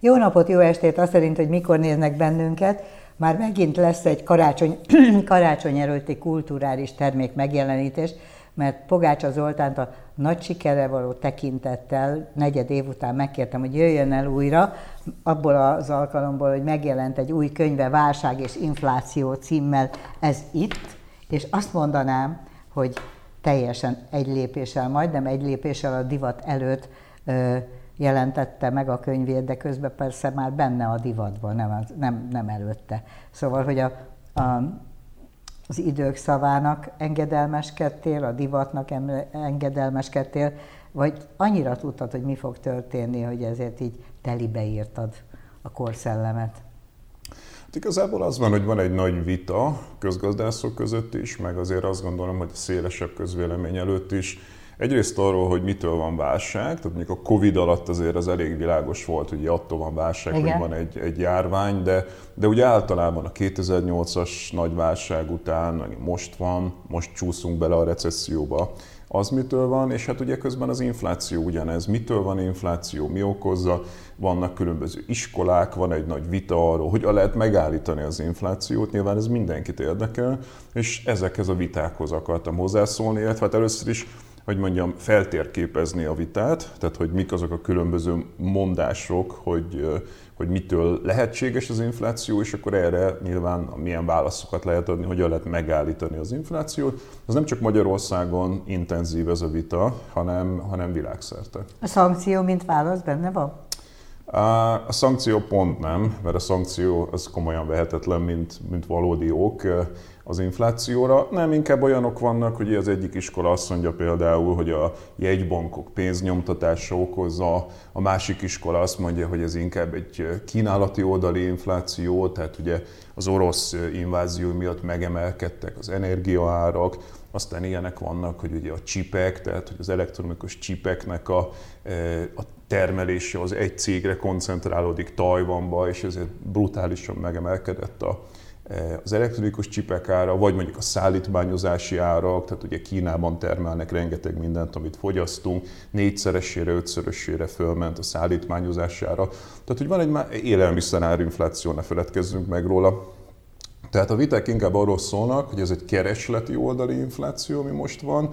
Jó napot, jó estét, azt szerint, hogy mikor néznek bennünket. Már megint lesz egy karácsony, karácsony előtti kulturális termék megjelenítés, mert Pogácsa Zoltánt a nagy sikere való tekintettel negyed év után megkértem, hogy jöjjön el újra, abból az alkalomból, hogy megjelent egy új könyve, Válság és Infláció címmel, ez itt, és azt mondanám, hogy teljesen egy lépéssel, majdnem egy lépéssel a divat előtt jelentette meg a könyvét, de közben persze már benne a divatban, nem, nem, nem előtte. Szóval, hogy a, a, az idők szavának engedelmeskedtél, a divatnak engedelmeskedtél, vagy annyira tudtad, hogy mi fog történni, hogy ezért így telibe írtad a korszellemet? Hát igazából az van, hogy van egy nagy vita közgazdászok között is, meg azért azt gondolom, hogy a szélesebb közvélemény előtt is, Egyrészt arról, hogy mitől van válság, tehát mondjuk a Covid alatt azért az elég világos volt, hogy attól van válság, Igen. hogy van egy, egy járvány, de, de ugye általában a 2008-as nagy válság után, most van, most csúszunk bele a recesszióba, az mitől van, és hát ugye közben az infláció ugyanez. Mitől van infláció, mi okozza, vannak különböző iskolák, van egy nagy vita arról, hogy lehet megállítani az inflációt, nyilván ez mindenkit érdekel, és ezekhez a vitákhoz akartam hozzászólni, illetve hát először is hogy mondjam, feltérképezni a vitát, tehát hogy mik azok a különböző mondások, hogy, hogy mitől lehetséges az infláció, és akkor erre nyilván milyen válaszokat lehet adni, hogyan lehet megállítani az inflációt. Az nem csak Magyarországon intenzív ez a vita, hanem, hanem világszerte. A szankció, mint válasz benne van? A szankció pont nem, mert a szankció az komolyan vehetetlen, mint, mint valódi ok az inflációra. Nem, inkább olyanok vannak, hogy az egyik iskola azt mondja például, hogy a jegybankok pénznyomtatása okozza, a másik iskola azt mondja, hogy ez inkább egy kínálati oldali infláció, tehát ugye az orosz invázió miatt megemelkedtek az energiaárak, aztán ilyenek vannak, hogy ugye a csipek, tehát hogy az elektronikus csipeknek a, a termelése az egy cégre koncentrálódik Tajvanba, és ezért brutálisan megemelkedett a, e, az elektronikus csipek ára, vagy mondjuk a szállítmányozási árak, tehát ugye Kínában termelnek rengeteg mindent, amit fogyasztunk, négyszeresére, ötszörösére fölment a szállítmányozási ára. Tehát, hogy van egy élelmiszerárinfláció, ne feledkezzünk meg róla. Tehát a viták inkább arról szólnak, hogy ez egy keresleti oldali infláció, ami most van.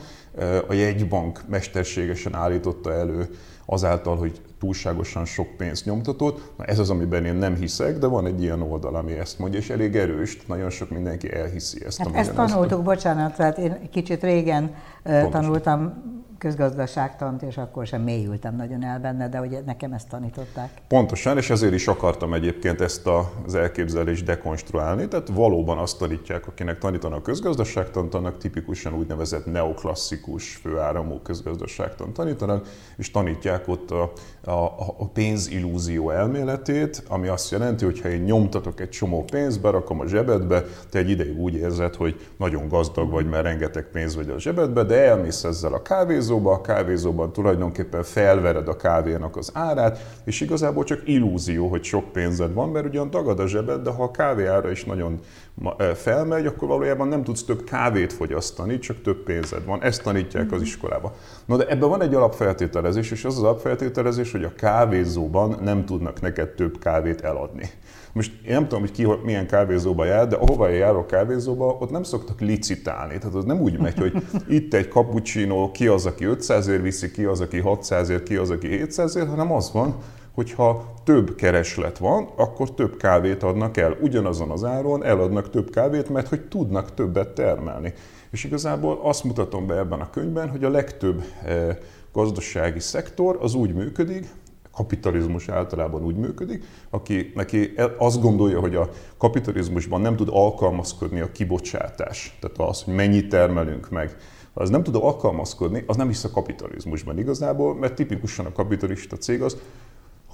A jegybank mesterségesen állította elő azáltal, hogy túlságosan sok pénzt nyomtatott. Na ez az, amiben én nem hiszek, de van egy ilyen oldal, ami ezt mondja, és elég erős, nagyon sok mindenki elhiszi ezt. Hát ezt tanultuk, bocsánat, tehát én kicsit régen Pontosan. tanultam közgazdaságtant, és akkor sem mélyültem nagyon el benne, de ugye nekem ezt tanították. Pontosan, és ezért is akartam egyébként ezt az elképzelést dekonstruálni. Tehát valóban azt tanítják, akinek tanítanak közgazdaságtant, annak tipikusan úgynevezett neoklasszikus főáramú közgazdaságtant tanítanak, és tanítják ott a, a, a pénzillúzió elméletét, ami azt jelenti, hogy ha én nyomtatok egy csomó pénzt, berakom a zsebedbe, te egy ideig úgy érzed, hogy nagyon gazdag vagy, mert rengeteg pénz vagy a zsebedbe, de elmész ezzel a kávézó, kávézóba, a kávézóban tulajdonképpen felvered a kávénak az árát, és igazából csak illúzió, hogy sok pénzed van, mert ugyan tagad a zsebed, de ha a kávé ára is nagyon felmegy, akkor valójában nem tudsz több kávét fogyasztani, csak több pénzed van. Ezt tanítják az iskolába. Na de ebben van egy alapfeltételezés, és az az alapfeltételezés, hogy a kávézóban nem tudnak neked több kávét eladni. Most én nem tudom, hogy ki milyen kávézóba jár, de ahova én járok kávézóba, ott nem szoktak licitálni. Tehát az nem úgy megy, hogy itt egy cappuccino, ki az, aki 500 ér viszi, ki az, aki 600 ér, ki az, aki 700 ér, hanem az van, hogyha több kereslet van, akkor több kávét adnak el. Ugyanazon az áron eladnak több kávét, mert hogy tudnak többet termelni. És igazából azt mutatom be ebben a könyvben, hogy a legtöbb eh, gazdasági szektor az úgy működik, kapitalizmus általában úgy működik, aki neki azt gondolja, hogy a kapitalizmusban nem tud alkalmazkodni a kibocsátás, tehát az, hogy mennyit termelünk meg, ha az nem tud alkalmazkodni, az nem hisz a kapitalizmusban igazából, mert tipikusan a kapitalista cég az,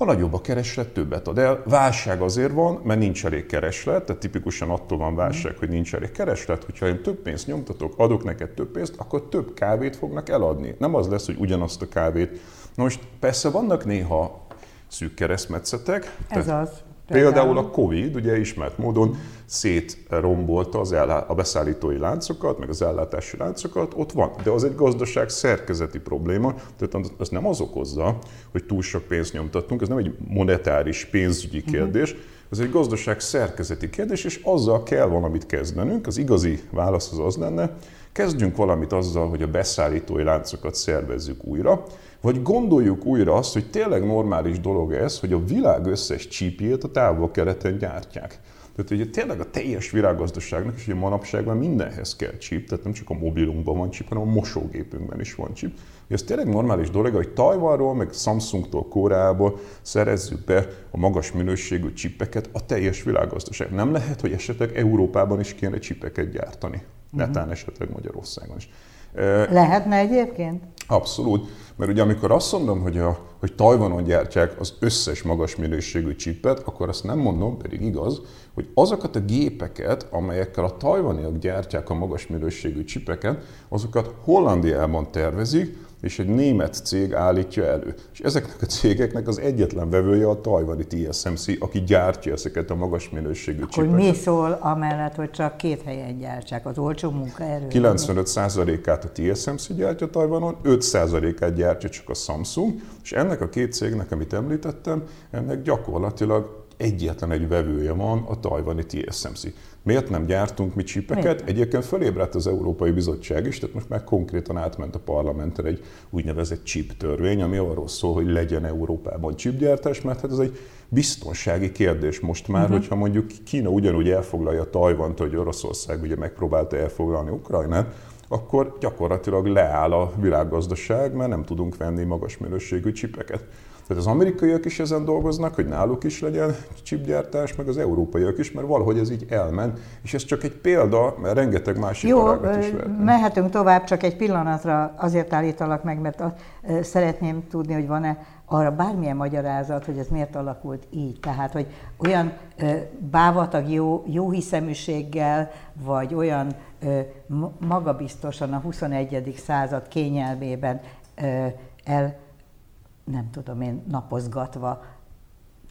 ha nagyobb a kereslet, többet ad el. Válság azért van, mert nincs elég kereslet, tehát tipikusan attól van válság, hogy nincs elég kereslet, hogyha én több pénzt nyomtatok, adok neked több pénzt, akkor több kávét fognak eladni. Nem az lesz, hogy ugyanazt a kávét. Na most persze vannak néha szűk keresztmetszetek. Ez az. Például, Például a Covid ugye ismert módon szétrombolta az ellá, a beszállítói láncokat, meg az ellátási láncokat, ott van. De az egy gazdaság szerkezeti probléma, tehát az nem az okozza, hogy túl sok pénzt nyomtattunk, ez nem egy monetáris, pénzügyi mhm. kérdés, ez egy gazdaság szerkezeti kérdés, és azzal kell valamit kezdenünk. Az igazi válasz az az lenne, kezdjünk valamit azzal, hogy a beszállítói láncokat szervezzük újra, vagy gondoljuk újra azt, hogy tényleg normális dolog ez, hogy a világ összes csípjét a távol-keleten gyártják. Tehát ugye tényleg a teljes világgazdaságnak, és ugye manapságban mindenhez kell chip, tehát nem csak a mobilunkban van chip, hanem a mosógépünkben is van chip. Ez tényleg normális dolog, hogy Tajvanról, meg Samsungtól, Koreából szerezzük be a magas minőségű csipeket a teljes világgazdaság. Nem lehet, hogy esetleg Európában is kéne csipeket gyártani. Netán uh-huh. esetleg Magyarországon is. Lehetne egyébként? Abszolút, mert ugye amikor azt mondom, hogy, a, hogy Tajvanon gyártják az összes magas minőségű csipet, akkor azt nem mondom, pedig igaz, hogy azokat a gépeket, amelyekkel a tajvaniak gyártják a magas minőségű csipeket, azokat Hollandiában tervezik, és egy német cég állítja elő. És ezeknek a cégeknek az egyetlen vevője a tajvani TSMC, aki gyártja ezeket a magas minőségű Akkor csipeket. mi szól amellett, hogy csak két helyen gyártsák az olcsó munkaerő? 95%-át a TSMC gyártja Tajvanon, 5%-át gyártja csak a Samsung, és ennek a két cégnek, amit említettem, ennek gyakorlatilag egyetlen egy vevője van, a tajvani TSMC. Miért nem gyártunk mi csipeket? Egyébként fölébredt az Európai Bizottság is, tehát most már konkrétan átment a parlamentre egy úgynevezett chip törvény, ami arról szól, hogy legyen Európában chipgyártás, mert hát ez egy biztonsági kérdés most már, uh-huh. hogyha mondjuk Kína ugyanúgy elfoglalja Tajvant, hogy Oroszország ugye megpróbálta elfoglalni Ukrajnát, akkor gyakorlatilag leáll a világgazdaság, mert nem tudunk venni magas minőségű csipeket. Tehát az amerikaiak is ezen dolgoznak, hogy náluk is legyen chipgyártás, meg az európaiak is, mert valahogy ez így elment, és ez csak egy példa, mert rengeteg másik Jó, is mehetünk tovább, csak egy pillanatra azért állítalak meg, mert szeretném tudni, hogy van-e arra bármilyen magyarázat, hogy ez miért alakult így. Tehát, hogy olyan bávatag jó, jó hiszeműséggel, vagy olyan magabiztosan a 21. század kényelmében el nem tudom én, napozgatva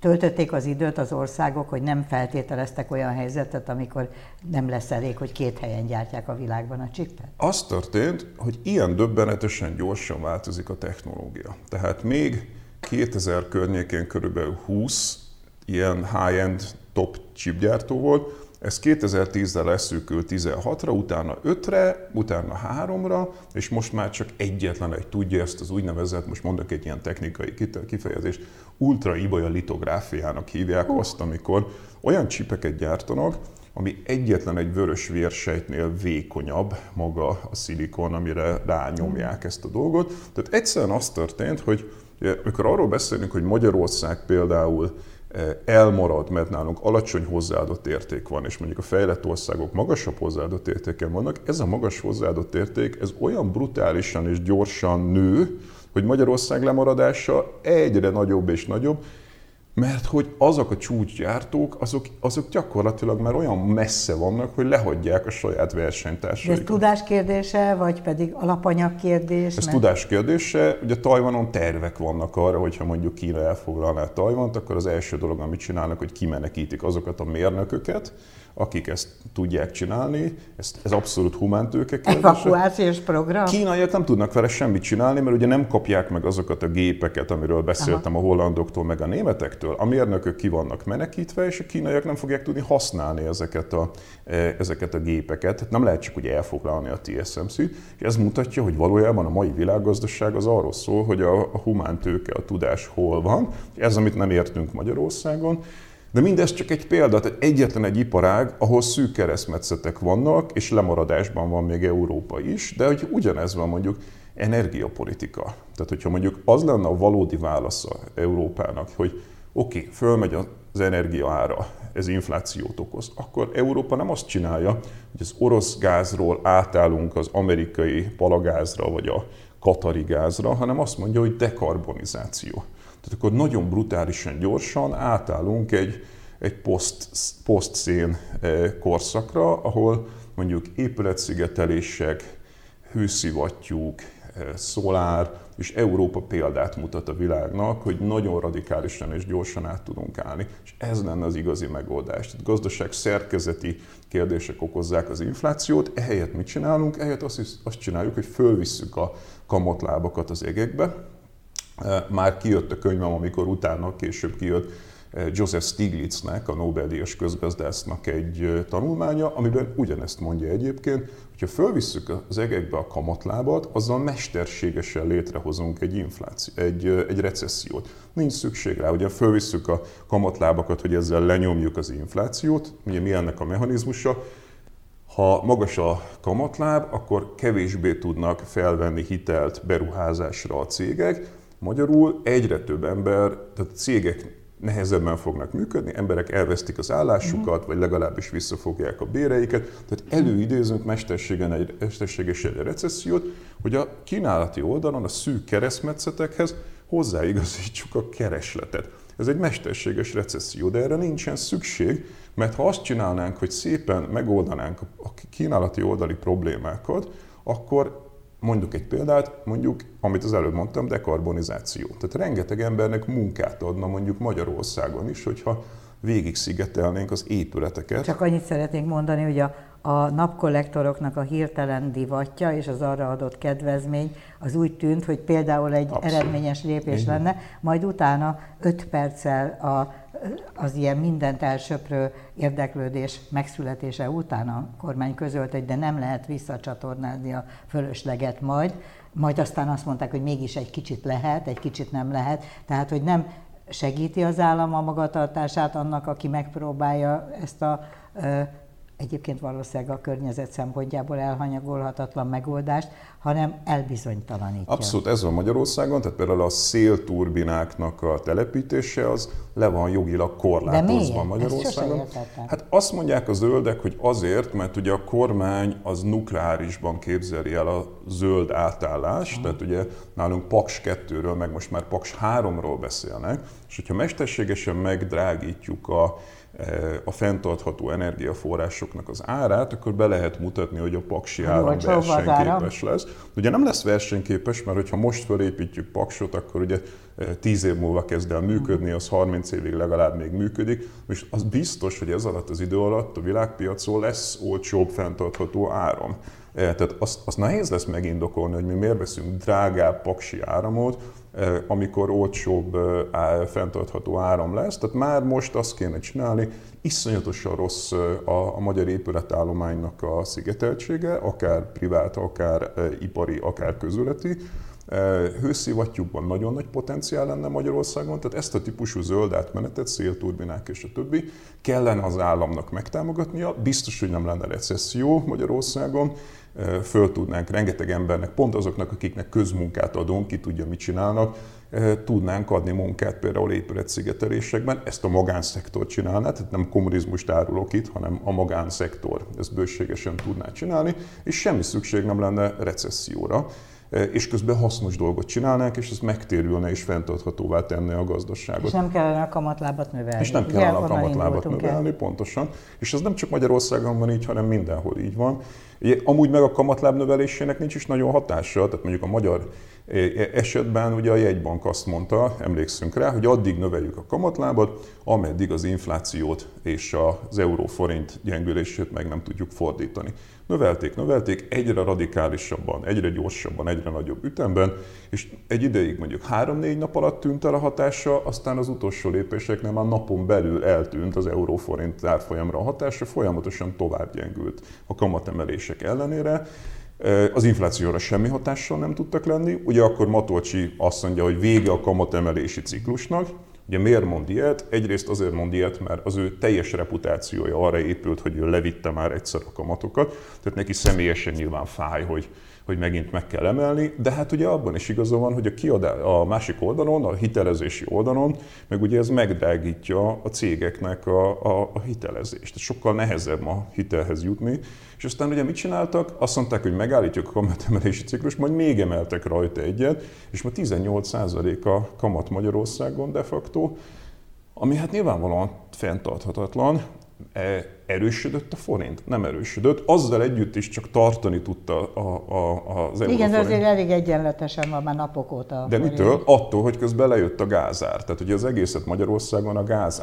töltötték az időt az országok, hogy nem feltételeztek olyan helyzetet, amikor nem lesz elég, hogy két helyen gyártják a világban a csipet? Az történt, hogy ilyen döbbenetesen gyorsan változik a technológia. Tehát még 2000 környékén körülbelül 20 ilyen high-end top chipgyártó volt, ez 2010-re leszűkült 16-ra, utána 5-re, utána 3-ra, és most már csak egyetlen egy tudja ezt az úgynevezett, most mondok egy ilyen technikai kifejezést, ultra ibolya litográfiának hívják uh. azt, amikor olyan csipeket gyártanak, ami egyetlen egy vörös vérsejtnél vékonyabb maga a szilikon, amire rányomják ezt a dolgot. Tehát egyszerűen az történt, hogy amikor arról beszélünk, hogy Magyarország például elmarad, mert nálunk alacsony hozzáadott érték van, és mondjuk a fejlett országok magasabb hozzáadott értéken vannak, ez a magas hozzáadott érték, ez olyan brutálisan és gyorsan nő, hogy Magyarország lemaradása egyre nagyobb és nagyobb, mert hogy azok a csúcsgyártók, azok, azok gyakorlatilag már olyan messze vannak, hogy lehagyják a saját versenytársaikat. Ez tudás kérdése, vagy pedig alapanyag kérdés? Ez mert... tudás kérdése. Ugye Tajvanon tervek vannak arra, hogyha mondjuk Kína elfoglalná Tajvant, akkor az első dolog, amit csinálnak, hogy kimenekítik azokat a mérnököket, akik ezt tudják csinálni, ez, ez abszolút humántőke kérdése. Evakuációs program? Kínaiak nem tudnak vele semmit csinálni, mert ugye nem kapják meg azokat a gépeket, amiről beszéltem Aha. a hollandoktól, meg a németektől. A mérnökök ki vannak menekítve, és a kínaiak nem fogják tudni használni ezeket a, e, ezeket a gépeket. Nem lehet csak úgy elfoglalni a TSMC-t. Ez mutatja, hogy valójában a mai világgazdaság az arról szól, hogy a, a humántőke, a tudás hol van. Ez, amit nem értünk Magyarországon. De mindez csak egy példa, tehát egyetlen egy iparág, ahol szűk keresztmetszetek vannak, és lemaradásban van még Európa is, de hogy ugyanez van mondjuk energiapolitika. Tehát, hogyha mondjuk az lenne a valódi válasza Európának, hogy oké, okay, fölmegy az energia ára, ez inflációt okoz, akkor Európa nem azt csinálja, hogy az orosz gázról átállunk az amerikai palagázra, vagy a katari gázra, hanem azt mondja, hogy dekarbonizáció. Tehát akkor nagyon brutálisan gyorsan átállunk egy, egy poszt, posztszén eh, korszakra, ahol mondjuk épületszigetelések, hőszivattyúk, szolár, és Európa példát mutat a világnak, hogy nagyon radikálisan és gyorsan át tudunk állni, és ez lenne az igazi megoldás. Tehát gazdaság szerkezeti kérdések okozzák az inflációt, ehelyett mit csinálunk? Ehelyett azt, azt csináljuk, hogy fölvisszük a kamatlábakat az égekbe. Már kijött a könyvem, amikor utána később kijött Joseph Stiglitznek, a Nobel-díjas közgazdásznak egy tanulmánya, amiben ugyanezt mondja egyébként, hogyha fölvisszük az egekbe a kamatlábat, azzal mesterségesen létrehozunk egy infláció, egy, egy recessziót. Nincs szükség rá, ugye fölvisszük a kamatlábakat, hogy ezzel lenyomjuk az inflációt, ugye mi ennek a mechanizmusa, ha magas a kamatláb, akkor kevésbé tudnak felvenni hitelt beruházásra a cégek, Magyarul egyre több ember, tehát cégek nehezebben fognak működni, emberek elvesztik az állásukat, vagy legalábbis visszafogják a béreiket. Tehát előidézünk mesterségen egy, mesterségesen egy recessziót, hogy a kínálati oldalon a szűk keresztmetszetekhez hozzáigazítsuk a keresletet. Ez egy mesterséges recesszió, de erre nincsen szükség, mert ha azt csinálnánk, hogy szépen megoldanánk a kínálati oldali problémákat, akkor Mondjuk egy példát, mondjuk, amit az előbb mondtam, dekarbonizáció. Tehát rengeteg embernek munkát adna mondjuk Magyarországon is, hogyha végig szigetelnénk az épületeket. Csak annyit szeretnénk mondani, hogy a, a napkollektoroknak a hirtelen divatja és az arra adott kedvezmény az úgy tűnt, hogy például egy Abszolút. eredményes lépés Igen. lenne, majd utána 5 perccel a az ilyen mindent elsöprő érdeklődés megszületése után a kormány közölt, hogy de nem lehet visszacsatornázni a fölösleget majd, majd aztán azt mondták, hogy mégis egy kicsit lehet, egy kicsit nem lehet, tehát hogy nem segíti az állam a magatartását annak, aki megpróbálja ezt a egyébként valószínűleg a környezet szempontjából elhanyagolhatatlan megoldást, hanem elbizonytalanítja. Abszolút ez van Magyarországon, tehát például a szélturbináknak a telepítése az le van jogilag korlátozva Magyarországon. Hát azt mondják a zöldek, hogy azért, mert ugye a kormány az nukleárisban képzeli el a zöld átállást, hmm. tehát ugye nálunk Paks 2-ről, meg most már Paks 3-ról beszélnek, és hogyha mesterségesen megdrágítjuk a a fenntartható energiaforrásoknak az árát, akkor be lehet mutatni, hogy a paksi áram versenyképes lesz. Ugye nem lesz versenyképes, mert hogyha most felépítjük paksot, akkor ugye 10 év múlva kezd el működni, az 30 évig legalább még működik, és az biztos, hogy ez alatt az idő alatt a világpiacon lesz olcsóbb fenntartható áram. Tehát azt, azt nehéz lesz megindokolni, hogy mi miért veszünk drágább paksi áramot, amikor olcsóbb fenntartható áram lesz. Tehát már most azt kéne csinálni, iszonyatosan rossz a, a magyar épületállománynak a szigeteltsége, akár privát, akár ipari, akár közületi. Hőszivattyúkban nagyon nagy potenciál lenne Magyarországon, tehát ezt a típusú zöld átmenetet, szélturbinák és a többi kellene az államnak megtámogatnia. Biztos, hogy nem lenne recesszió Magyarországon, föl tudnánk rengeteg embernek, pont azoknak, akiknek közmunkát adunk, ki tudja, mit csinálnak, tudnánk adni munkát például épületszigetelésekben. Ezt a magánszektor csinálná, tehát nem kommunizmust árulok itt, hanem a magánszektor ezt bőségesen tudná csinálni, és semmi szükség nem lenne recesszióra és közben hasznos dolgot csinálnánk, és ez megtérülne és fenntarthatóvá tenne a gazdaságot. És nem kellene a kamatlábat növelni. És nem kellene a kamatlábat növelni, el. pontosan. És ez nem csak Magyarországon van így, hanem mindenhol így van. Amúgy meg a kamatláb növelésének nincs is nagyon hatása, tehát mondjuk a magyar esetben ugye a jegybank azt mondta, emlékszünk rá, hogy addig növeljük a kamatlábat, ameddig az inflációt és az euróforint gyengülését meg nem tudjuk fordítani. Növelték, növelték, egyre radikálisabban, egyre gyorsabban, egyre nagyobb ütemben, és egy ideig mondjuk három-négy nap alatt tűnt el a hatása, aztán az utolsó lépéseknél már napon belül eltűnt az euróforint árfolyamra a hatása, folyamatosan tovább gyengült a kamatemelések ellenére. Az inflációra semmi hatással nem tudtak lenni. Ugye akkor Matolcsi azt mondja, hogy vége a kamatemelési ciklusnak, Ugye miért mond ilyet? Egyrészt azért mond ilyet, mert az ő teljes reputációja arra épült, hogy ő levitte már egyszer a kamatokat, tehát neki személyesen nyilván fáj, hogy, hogy megint meg kell emelni, de hát ugye abban is igaza van, hogy a, kiadá, a másik oldalon, a hitelezési oldalon, meg ugye ez megdrágítja a cégeknek a, a, a hitelezést. Sokkal nehezebb a hitelhez jutni, és aztán ugye mit csináltak? Azt mondták, hogy megállítjuk a kamatemelési ciklus, majd még emeltek rajta egyet, és ma 18% a kamat Magyarországon de facto, ami hát nyilvánvalóan fenntarthatatlan. E, Erősödött a forint? Nem erősödött. Azzal együtt is csak tartani tudta a, a, az euró Igen, de azért elég egyenletesen van már napok óta. De mitől? Attól, hogy közben lejött a gázár. Tehát ugye az egészet Magyarországon a gáz,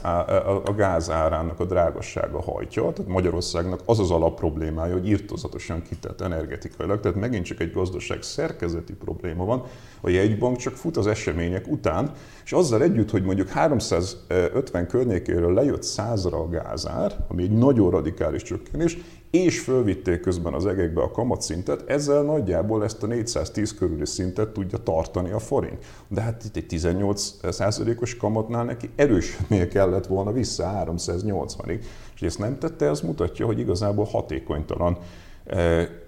a gáz árának a drágassága hajtja. Tehát Magyarországnak az az alap problémája, hogy írtozatosan kitett energetikailag. Tehát megint csak egy gazdaság szerkezeti probléma van. A jegybank csak fut az események után, és azzal együtt, hogy mondjuk 350 környékéről lejött 100-ra a gázár, ami egy nagyon radikális csökkenés, és fölvitték közben az egekbe a kamatszintet, ezzel nagyjából ezt a 410 körüli szintet tudja tartani a forint. De hát itt egy 18 os kamatnál neki erősödnie kellett volna vissza 380-ig, és ezt nem tette, ez mutatja, hogy igazából hatékonytalan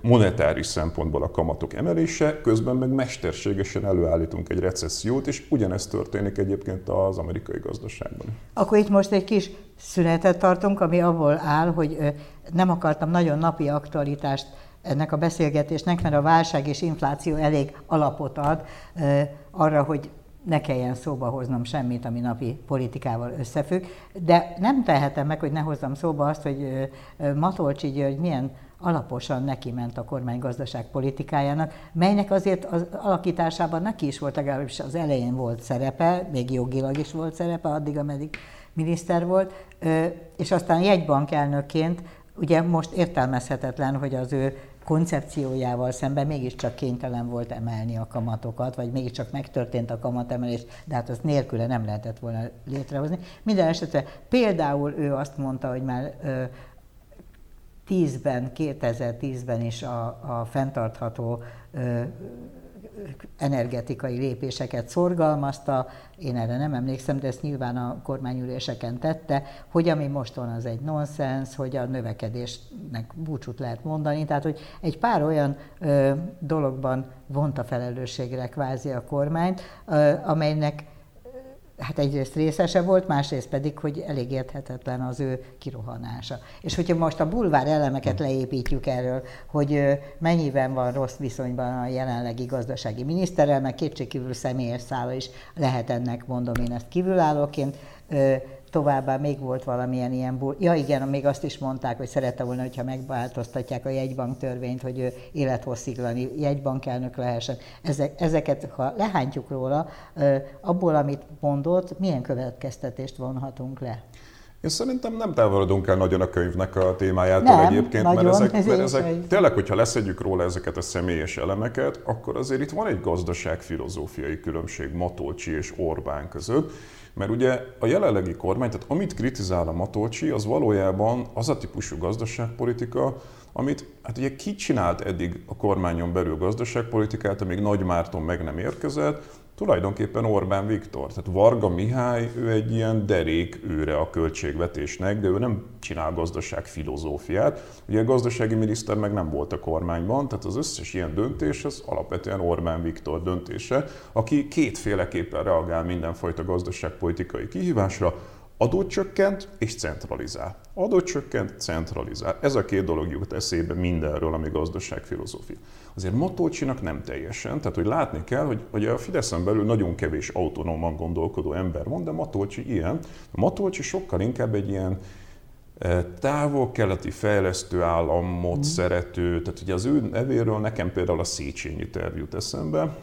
monetáris szempontból a kamatok emelése, közben meg mesterségesen előállítunk egy recessziót, és ugyanezt történik egyébként az amerikai gazdaságban. Akkor itt most egy kis szünetet tartunk, ami abból áll, hogy nem akartam nagyon napi aktualitást ennek a beszélgetésnek, mert a válság és infláció elég alapot ad arra, hogy ne kelljen szóba hoznom semmit, ami napi politikával összefügg, de nem tehetem meg, hogy ne hozzam szóba azt, hogy Matolcsi György milyen alaposan neki ment a kormány gazdaságpolitikájának, melynek azért az alakításában neki is volt, legalábbis az elején volt szerepe, még jogilag is volt szerepe, addig, ameddig miniszter volt, és aztán jegybank elnökként, ugye most értelmezhetetlen, hogy az ő koncepciójával szemben mégiscsak kénytelen volt emelni a kamatokat, vagy mégiscsak megtörtént a kamatemelés, de hát azt nélküle nem lehetett volna létrehozni. Minden esetre például ő azt mondta, hogy már 10-ben, 2010-ben is a, a fenntartható ö, energetikai lépéseket szorgalmazta, én erre nem emlékszem, de ezt nyilván a kormányüléseken tette, hogy ami most van, az egy nonsens, hogy a növekedésnek búcsút lehet mondani, tehát hogy egy pár olyan ö, dologban vonta felelősségre kvázi a kormányt, ö, amelynek hát egyrészt részese volt, másrészt pedig, hogy elég érthetetlen az ő kirohanása. És hogyha most a bulvár elemeket hm. leépítjük erről, hogy mennyiben van rossz viszonyban a jelenlegi gazdasági miniszterrel, meg kétségkívül személyes szála is lehet ennek, mondom én ezt kívülállóként, Továbbá még volt valamilyen ilyen, bul- ja igen, még azt is mondták, hogy szerette volna, hogyha megváltoztatják a jegybank törvényt, hogy ő élethosszíglani jegybankelnök lehessen. Ezek, ezeket, ha lehántjuk róla, abból, amit mondott, milyen következtetést vonhatunk le? Én szerintem nem távolodunk el nagyon a könyvnek a témájától nem, egyébként, nagyon, mert ezek, mert ezek tényleg, hogyha leszedjük róla ezeket a személyes elemeket, akkor azért itt van egy gazdaságfilozófiai különbség Matolcsi és Orbán között, mert ugye a jelenlegi kormány, tehát amit kritizál a Matolcsi, az valójában az a típusú gazdaságpolitika, amit hát ugye ki csinált eddig a kormányon belül gazdaságpolitikát, amíg Nagy Márton meg nem érkezett, tulajdonképpen Orbán Viktor. Tehát Varga Mihály, ő egy ilyen derék őre a költségvetésnek, de ő nem csinál gazdaság filozófiát. Ugye a gazdasági miniszter meg nem volt a kormányban, tehát az összes ilyen döntés az alapvetően Orbán Viktor döntése, aki kétféleképpen reagál mindenfajta gazdaságpolitikai kihívásra, Adót csökkent és centralizál. Adót csökkent, centralizál. Ez a két dolog jut eszébe mindenről, ami gazdaságfilozófia. Azért Matolcsinak nem teljesen, tehát hogy látni kell, hogy, hogy a Fideszen belül nagyon kevés autonóman gondolkodó ember van, de Matolcsi ilyen. Matolcsi sokkal inkább egy ilyen e, távol-keleti fejlesztő államot mm. szerető, tehát ugye az ő nevéről nekem például a Széchenyi terv jut eszembe,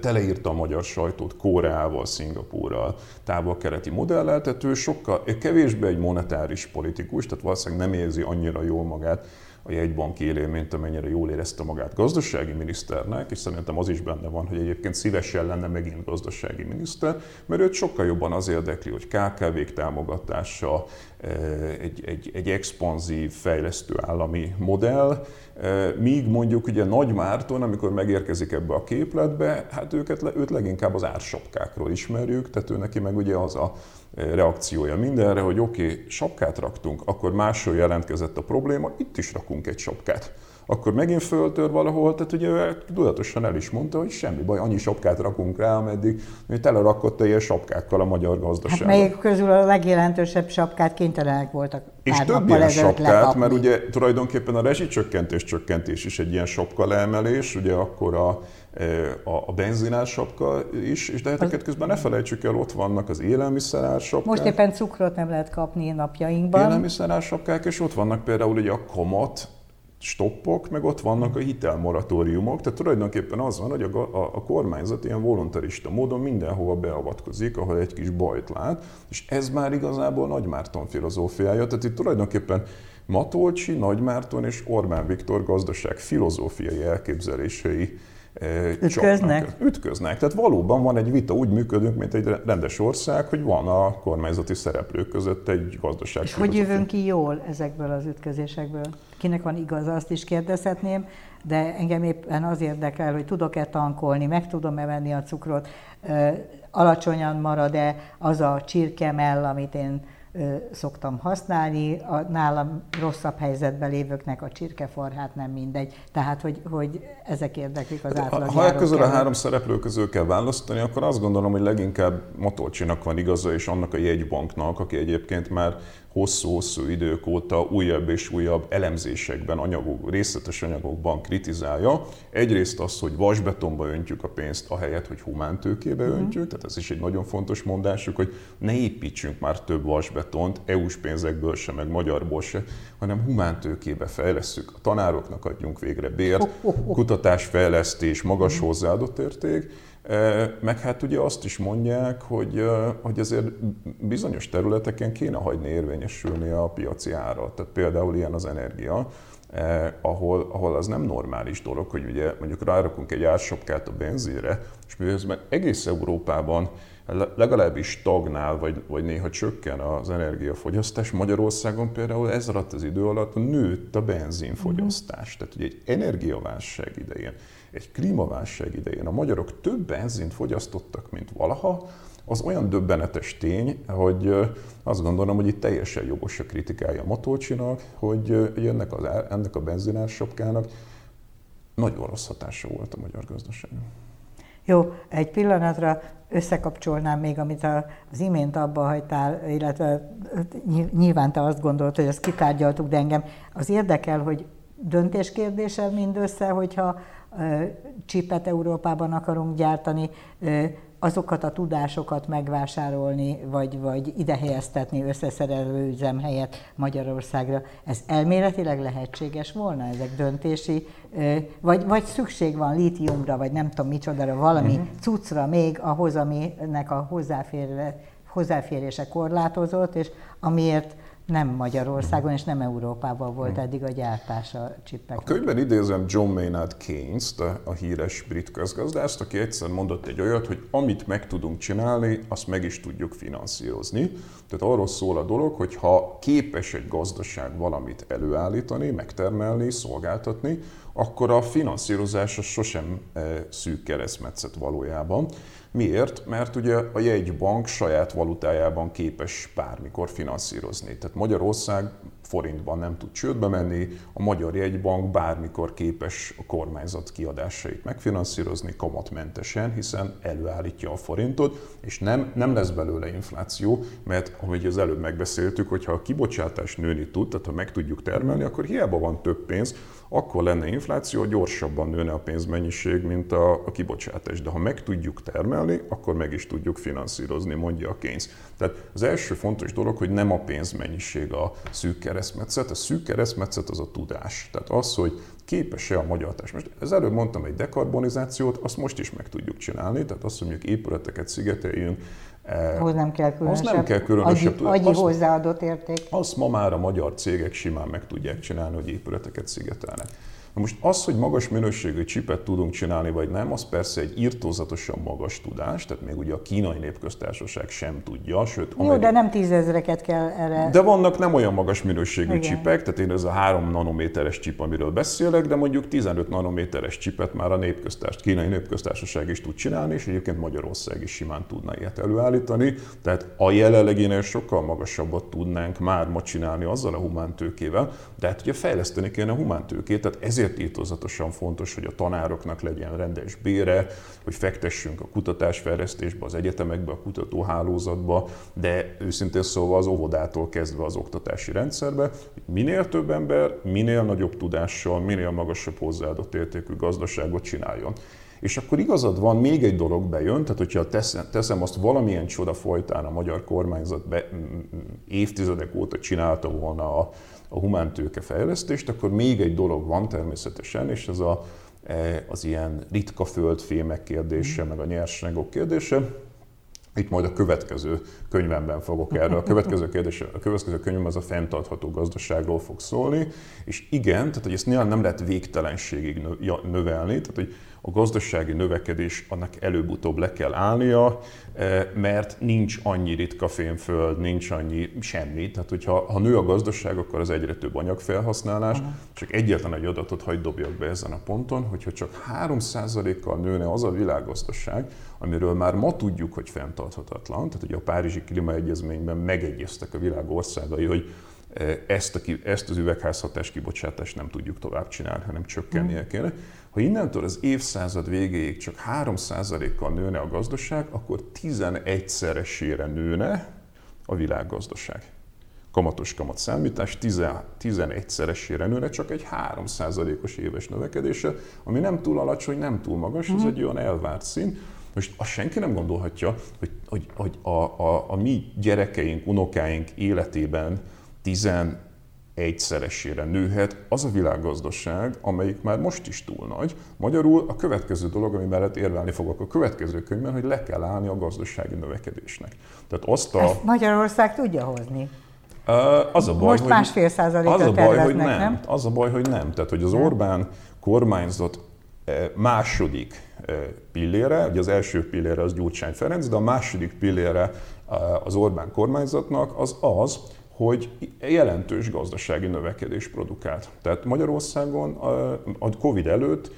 teleírta a magyar sajtót Koreával, Szingapúrral, távol-keleti modelleltető, sokkal kevésbé egy monetáris politikus, tehát valószínűleg nem érzi annyira jól magát a jegybank élén, mint amennyire jól érezte magát gazdasági miniszternek, és szerintem az is benne van, hogy egyébként szívesen lenne megint gazdasági miniszter, mert őt sokkal jobban az érdekli, hogy KKV-k támogatása, egy, egy, egy expanzív, fejlesztő állami modell, míg mondjuk ugye Nagy Márton, amikor megérkezik ebbe a képletbe, hát őket, őt leginkább az ársapkákról ismerjük, tehát ő neki meg ugye az a reakciója mindenre, hogy oké, okay, sapkát raktunk, akkor máshol jelentkezett a probléma, itt is rakunk egy sapkát akkor megint föltör valahol, tehát ugye ő tudatosan el is mondta, hogy semmi baj, annyi sapkát rakunk rá, ameddig tele rakott ilyen sapkákkal a magyar gazdaság. Hát melyik közül a legjelentősebb sapkát kénytelenek voltak és több ilyen sapkát, lekapni. mert ugye tulajdonképpen a rezsicsökkentés csökkentés is egy ilyen sapka leemelés, ugye akkor a a, a sapka is, és de hát közben ne felejtsük el, ott vannak az élelmiszerársapkák. Most éppen cukrot nem lehet kapni napjainkban. Élelmiszerársapkák, és ott vannak például ugye a kamat, stoppok, meg ott vannak a hitelmoratóriumok, tehát tulajdonképpen az van, hogy a, a, a kormányzat ilyen voluntarista módon mindenhova beavatkozik, ahol egy kis bajt lát, és ez már igazából Nagy Márton filozófiája, tehát itt tulajdonképpen Matolcsi, Nagymárton és Orbán Viktor gazdaság filozófiai elképzelései Ütköznek? Csapnak. Ütköznek. Tehát valóban van egy vita, úgy működünk, mint egy rendes ország, hogy van a kormányzati szereplők között egy gazdaság. És hogy jövünk ki jól ezekből az ütközésekből? Kinek van igaz, azt is kérdezhetném, de engem éppen az érdekel, hogy tudok-e tankolni, meg tudom-e venni a cukrot, alacsonyan marad-e az a csirkemell, amit én szoktam használni, a nálam rosszabb helyzetben lévőknek a csirkeforhát nem mindegy. Tehát, hogy, hogy ezek érdeklik az átlag. Ha e közül a három szereplő közül kell választani, akkor azt gondolom, hogy leginkább Matolcsinak van igaza, és annak a jegybanknak, aki egyébként már hosszú-hosszú idők óta újabb és újabb elemzésekben, anyagok, részletes anyagokban kritizálja. Egyrészt az, hogy vasbetonba öntjük a pénzt, ahelyett, hogy humántőkébe mhm. öntjük, tehát ez is egy nagyon fontos mondásuk, hogy ne építsünk már több vasbetont, EU-s pénzekből se, meg magyarból se, hanem humántőkébe fejlesztjük. A tanároknak adjunk végre bért, kutatásfejlesztés, magas mhm. hozzáadott érték, meg hát ugye azt is mondják, hogy, hogy azért bizonyos területeken kéne hagyni érvényesülni a piaci árat. Tehát például ilyen az energia, eh, ahol, ahol az nem normális dolog, hogy ugye mondjuk rárakunk egy ársapkát a benzére, és miközben egész Európában legalábbis stagnál, vagy, vagy néha csökken az energiafogyasztás. Magyarországon például ez alatt az idő alatt nőtt a benzinfogyasztás. Tehát ugye egy energiaválság idején egy klímaválság idején a magyarok több benzint fogyasztottak, mint valaha, az olyan döbbenetes tény, hogy azt gondolom, hogy itt teljesen jogos a kritikája Matolcsinak, hogy ennek, az, ennek a benzinársapkának nagyon rossz hatása volt a magyar gazdaságon. Jó, egy pillanatra összekapcsolnám még, amit az imént abba hagytál, illetve nyilván te azt gondolod, hogy ezt kitárgyaltuk, de engem az érdekel, hogy döntéskérdése mindössze, hogyha csipet Európában akarunk gyártani, azokat a tudásokat megvásárolni, vagy, vagy idehelyeztetni összeszerelő üzem helyett Magyarországra. Ez elméletileg lehetséges volna, ezek döntési, vagy, vagy szükség van lítiumra, vagy nem tudom micsodára, valami uh-huh. cuccra még ahhoz, aminek a hozzáférése korlátozott, és amiért nem Magyarországon és nem Európában volt eddig a gyártás a csippek. A könyvben idézem John Maynard Keynes, a híres brit közgazdászt, aki egyszer mondott egy olyat, hogy amit meg tudunk csinálni, azt meg is tudjuk finanszírozni. Tehát arról szól a dolog, hogy ha képes egy gazdaság valamit előállítani, megtermelni, szolgáltatni, akkor a finanszírozása sosem e, szűk keresztmetszet valójában. Miért? Mert ugye a jegybank saját valutájában képes bármikor finanszírozni. Tehát Magyarország forintban nem tud csődbe menni, a Magyar Jegybank bármikor képes a kormányzat kiadásait megfinanszírozni kamatmentesen, hiszen előállítja a forintot, és nem, nem lesz belőle infláció, mert ahogy az előbb megbeszéltük, hogyha a kibocsátás nőni tud, tehát ha meg tudjuk termelni, akkor hiába van több pénz, akkor lenne infláció, gyorsabban nőne a pénzmennyiség, mint a, a kibocsátás. De ha meg tudjuk termelni, akkor meg is tudjuk finanszírozni, mondja a Keynes. Tehát az első fontos dolog, hogy nem a pénzmennyiség a szűk keresztmetszet, a szűk keresztmetszet az a tudás. Tehát az, hogy képes-e a magyar társ. Most ez előbb mondtam egy dekarbonizációt, azt most is meg tudjuk csinálni, tehát azt, hogy mondjuk épületeket szigeteljünk, Ahhoz nem kell különösebb, az nem kell különösebb agyi, agyi azt, hozzáadott érték. Azt ma már a magyar cégek simán meg tudják csinálni, hogy épületeket szigetelnek. Na most az, hogy magas minőségű csipet tudunk csinálni, vagy nem, az persze egy írtózatosan magas tudás, tehát még ugye a kínai népköztársaság sem tudja, sőt... Jó, de nem tízezreket kell erre... De vannak nem olyan magas minőségű Igen. csipek, tehát én ez a 3 nanométeres csip, amiről beszélek, de mondjuk 15 nanométeres csipet már a népköztárs, kínai népköztársaság is tud csinálni, és egyébként Magyarország is simán tudna ilyet előállítani. Tehát a jelenleginél sokkal magasabbat tudnánk már ma csinálni azzal a humántőkével, de hát ugye fejleszteni kéne a humántőkét, tehát ezért ezért írtózatosan fontos, hogy a tanároknak legyen rendes bére, hogy fektessünk a kutatásfejlesztésbe, az egyetemekbe, a kutatóhálózatba, de őszintén szóval az óvodától kezdve az oktatási rendszerbe, hogy minél több ember, minél nagyobb tudással, minél magasabb hozzáadott értékű gazdaságot csináljon. És akkor igazad van, még egy dolog bejön, tehát hogyha teszem, teszem azt valamilyen csoda folytán a magyar kormányzat be, évtizedek óta csinálta volna a, a humántőke fejlesztést, akkor még egy dolog van természetesen, és ez a, e, az ilyen ritka földfémek kérdése, meg a nyersanyagok kérdése. Itt majd a következő könyvemben fogok erről. A következő kérdés, a következő könyvem az a fenntartható gazdaságról fog szólni, és igen, tehát hogy ezt nyilván nem lehet végtelenségig növelni, tehát hogy a gazdasági növekedés annak előbb-utóbb le kell állnia, eh, mert nincs annyi ritka fémföld, nincs annyi semmi. Tehát, hogyha ha nő a gazdaság, akkor az egyre több anyagfelhasználás. Uh-huh. Csak egyetlen egy adatot hagyd dobjak be ezen a ponton, hogyha csak 3%-kal nőne az a világgazdaság, amiről már ma tudjuk, hogy fenntarthatatlan, tehát ugye a Párizsi Klímaegyezményben megegyeztek a világ országai, hogy eh, ezt, a, ezt az üvegházhatás kibocsátást nem tudjuk tovább csinálni, hanem csökkennie kéne. Ha innentől az évszázad végéig csak 3%-kal nőne a gazdaság, akkor 11-szeresére nőne a világgazdaság. Kamatos kamat számítás 11-szeresére nőne csak egy 3%-os éves növekedése, ami nem túl alacsony, nem túl magas, ez mhm. egy olyan elvárt szín. Most azt senki nem gondolhatja, hogy, hogy, hogy a, a, a mi gyerekeink, unokáink életében 10 egyszeresére nőhet az a világgazdaság, amelyik már most is túl nagy. Magyarul a következő dolog, ami mellett érvelni fogok a következő könyvben, hogy le kell állni a gazdasági növekedésnek. Tehát azt a... Ezt Magyarország tudja hozni. Az a baj, Most másfél százalékot az a baj, hogy nem. nem. Az a baj, hogy nem. Tehát, hogy az Orbán kormányzat második pillére, ugye az első pillére az Gyurcsány Ferenc, de a második pillére az Orbán kormányzatnak az az, hogy jelentős gazdasági növekedés produkált. Tehát Magyarországon a Covid előtt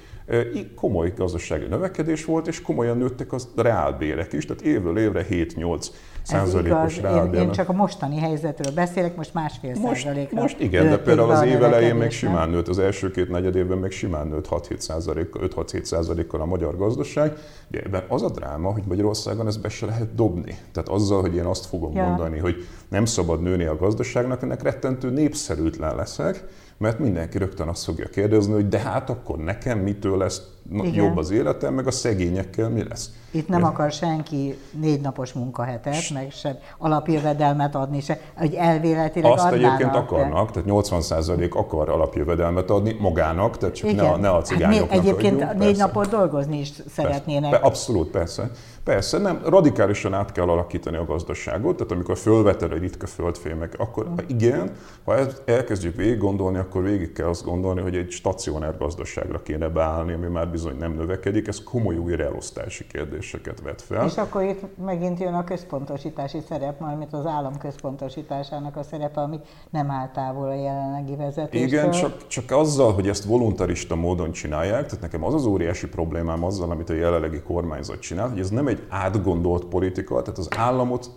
komoly gazdasági növekedés volt, és komolyan nőttek a reálbérek is, tehát évről évre 7-8 százalékos én, én csak a mostani helyzetről beszélek, most másfél most, százalékra. Most igen, de például az év elején még simán nőtt, az első két negyed évben még simán nőtt 6-7 százalékkal, 5-6-7 százalékkal a magyar gazdaság. De ebben az a dráma, hogy Magyarországon ezt be se lehet dobni. Tehát azzal, hogy én azt fogom ja. mondani, hogy nem szabad nőni a gazdaságnak, ennek rettentő népszerűtlen leszek, mert mindenki rögtön azt fogja kérdezni, hogy de hát akkor nekem mitől lesz Igen. jobb az életem, meg a szegényekkel mi lesz. Itt nem akar senki négy napos munkahetet, meg se alapjövedelmet adni, se, hogy elvéletileg Azt adnának, egyébként akarnak, de... tehát 80% akar alapjövedelmet adni magának, tehát csak Igen. ne a, ne a cigányoknak hát Egyébként adjunk, négy persze. napot dolgozni is szeretnének. Persze. Abszolút, persze. Persze, nem, radikálisan át kell alakítani a gazdaságot, tehát amikor fölvetel egy ritka földfémek, akkor ha igen, ha elkezdjük végig gondolni, akkor végig kell azt gondolni, hogy egy stacionár gazdaságra kéne beállni, ami már bizony nem növekedik, ez komoly új elosztási kérdéseket vet fel. És akkor itt megint jön a központosítási szerep, mármint az állam központosításának a szerepe, ami nem áll távol a jelenlegi vezetéstől. Igen, csak, csak azzal, hogy ezt voluntarista módon csinálják, tehát nekem az az óriási problémám azzal, amit a jelenlegi kormányzat csinál, hogy ez nem egy átgondolt politika, tehát az államot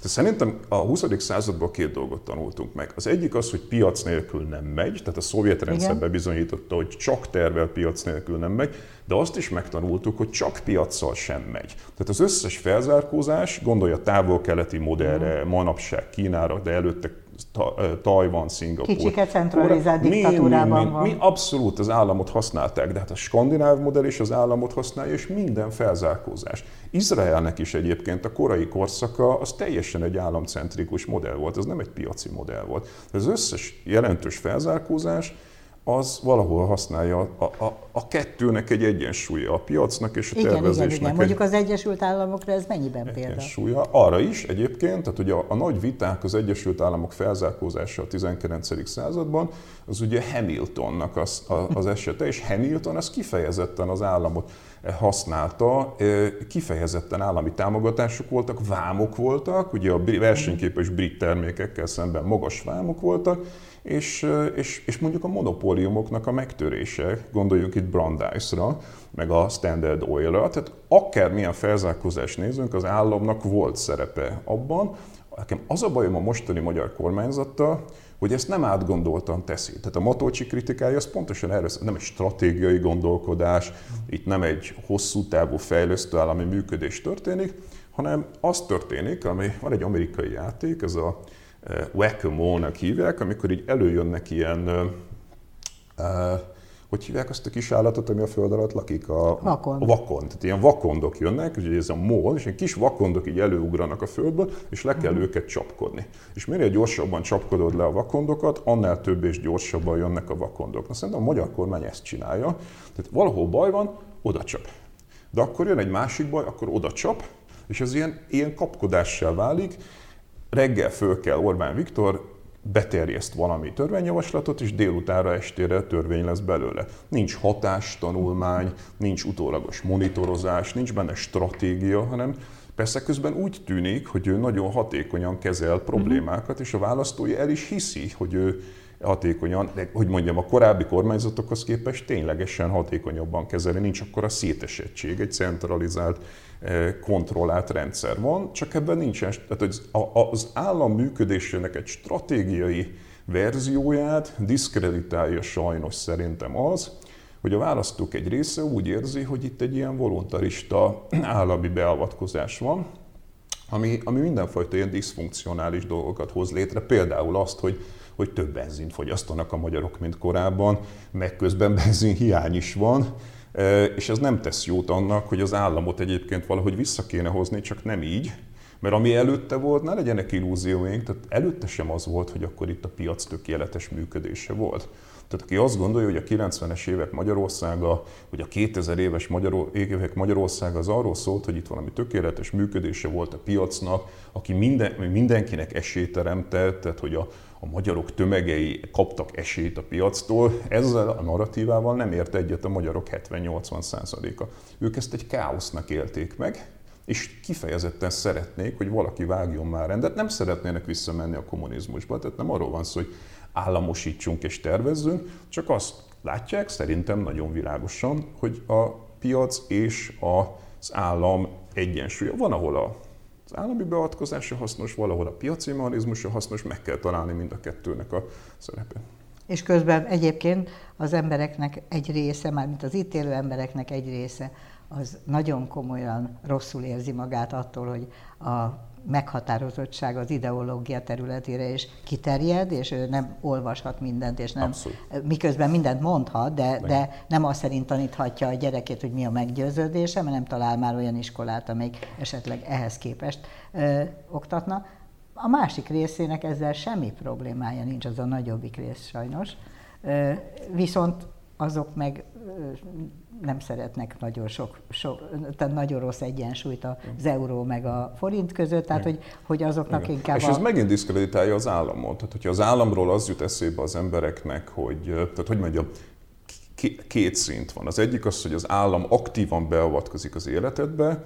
tehát szerintem a 20. században két dolgot tanultunk meg. Az egyik az, hogy piac nélkül nem megy, tehát a szovjet rendszerben bizonyította, hogy csak tervel piac nélkül nem megy, de azt is megtanultuk, hogy csak piaccal sem megy. Tehát az összes felzárkózás, gondolja távol-keleti modellre, manapság Kínára, de előtte Tajvan, Szingapur. Kicsiket centralizált diktatúrában mi, mi, van. Mi abszolút az államot használták, de hát a skandináv modell is az államot használja, és minden felzárkózás. Izraelnek is egyébként a korai korszaka az teljesen egy államcentrikus modell volt, ez nem egy piaci modell volt. Az összes jelentős felzárkózás az valahol használja a, a, a kettőnek egy egyensúlya, a piacnak és a igen, tervezésnek. Igen, igen. Mondjuk az Egyesült Államokra ez mennyiben példa? Egyensúlya. Arra is egyébként, tehát ugye a, a nagy viták az Egyesült Államok felzárkózása a 19. században, az ugye Hamiltonnak az, a, az esete, és Hamilton az kifejezetten az államot használta, kifejezetten állami támogatások voltak, vámok voltak, ugye a versenyképes brit termékekkel szemben magas vámok voltak, és, és, és mondjuk a monopóliumoknak a megtörése, gondoljuk itt Brandeis-ra, meg a Standard Oil-ra, tehát akármilyen felzárkózást nézünk, az államnak volt szerepe abban. Nekem az a bajom a mostani magyar kormányzattal, hogy ezt nem átgondoltan teszi. Tehát a Matolcsi kritikája az pontosan erről, nem egy stratégiai gondolkodás, itt nem egy hosszú távú fejlesztő állami működés történik, hanem az történik, ami van egy amerikai játék, ez a whack-a-mole-nak hívják, amikor így előjönnek ilyen hogy hívják azt a kis állatot, ami a föld alatt lakik? A vakond. A vakond. Tehát ilyen vakondok jönnek, ugye ez a mol, és ilyen kis vakondok így előugranak a földből, és le kell uh-huh. őket csapkodni. És minél gyorsabban csapkodod le a vakondokat, annál több és gyorsabban jönnek a vakondok. Na szerintem a magyar kormány ezt csinálja. Tehát valahol baj van, oda csap. De akkor jön egy másik baj, akkor oda csap, és ez ilyen, ilyen kapkodással válik. Reggel föl kell Orbán Viktor, beterjeszt valami törvényjavaslatot, és délutánra estére törvény lesz belőle. Nincs hatástanulmány, nincs utólagos monitorozás, nincs benne stratégia, hanem persze közben úgy tűnik, hogy ő nagyon hatékonyan kezel problémákat, és a választói el is hiszi, hogy ő hatékonyan, de hogy mondjam, a korábbi kormányzatokhoz képest ténylegesen hatékonyabban kezeli, nincs akkor a szétesettség, egy centralizált, eh, kontrollált rendszer van, csak ebben nincsen, tehát az állam működésének egy stratégiai verzióját diszkreditálja sajnos szerintem az, hogy a választók egy része úgy érzi, hogy itt egy ilyen voluntarista állami beavatkozás van, ami, ami mindenfajta ilyen diszfunkcionális dolgokat hoz létre, például azt, hogy hogy több benzint fogyasztanak a magyarok, mint korábban, meg közben benzin hiány is van, e, és ez nem tesz jót annak, hogy az államot egyébként valahogy vissza kéne hozni, csak nem így, mert ami előtte volt, ne legyenek illúzióink, tehát előtte sem az volt, hogy akkor itt a piac tökéletes működése volt. Tehát aki azt gondolja, hogy a 90-es évek Magyarországa, vagy a 2000 éves Magyar, évek Magyarországa az arról szólt, hogy itt valami tökéletes működése volt a piacnak, aki minden, mindenkinek esélyt teremtett, tehát hogy a, a magyarok tömegei kaptak esélyt a piactól, ezzel a narratívával nem ért egyet a magyarok 70-80 százaléka. Ők ezt egy káosznak élték meg, és kifejezetten szeretnék, hogy valaki vágjon már rendet, nem szeretnének visszamenni a kommunizmusba, tehát nem arról van szó, hogy államosítsunk és tervezzünk, csak azt látják szerintem nagyon világosan, hogy a piac és az állam egyensúlya. Van, ahol a az állami beavatkozása hasznos, valahol a piaci mechanizmusa hasznos, meg kell találni mind a kettőnek a szerepét. És közben egyébként az embereknek egy része, mármint az itt élő embereknek egy része, az nagyon komolyan rosszul érzi magát attól, hogy a meghatározottság az ideológia területére is kiterjed, és ő nem olvashat mindent, és nem, Abszolút. miközben mindent mondhat, de, de nem azt szerint taníthatja a gyerekét, hogy mi a meggyőződése, mert nem talál már olyan iskolát, amelyik esetleg ehhez képest ö, oktatna. A másik részének ezzel semmi problémája nincs, az a nagyobbik rész sajnos. Ö, viszont azok meg nem szeretnek nagyon sok, sok tehát nagyon rossz egyensúlyt az euró meg a forint között, tehát hogy, hogy azoknak Igen. inkább... És ez a... megint diszkreditálja az államot. Tehát, hogyha az államról az jut eszébe az embereknek, hogy, tehát hogy mondjam, két szint van. Az egyik az, hogy az állam aktívan beavatkozik az életedbe,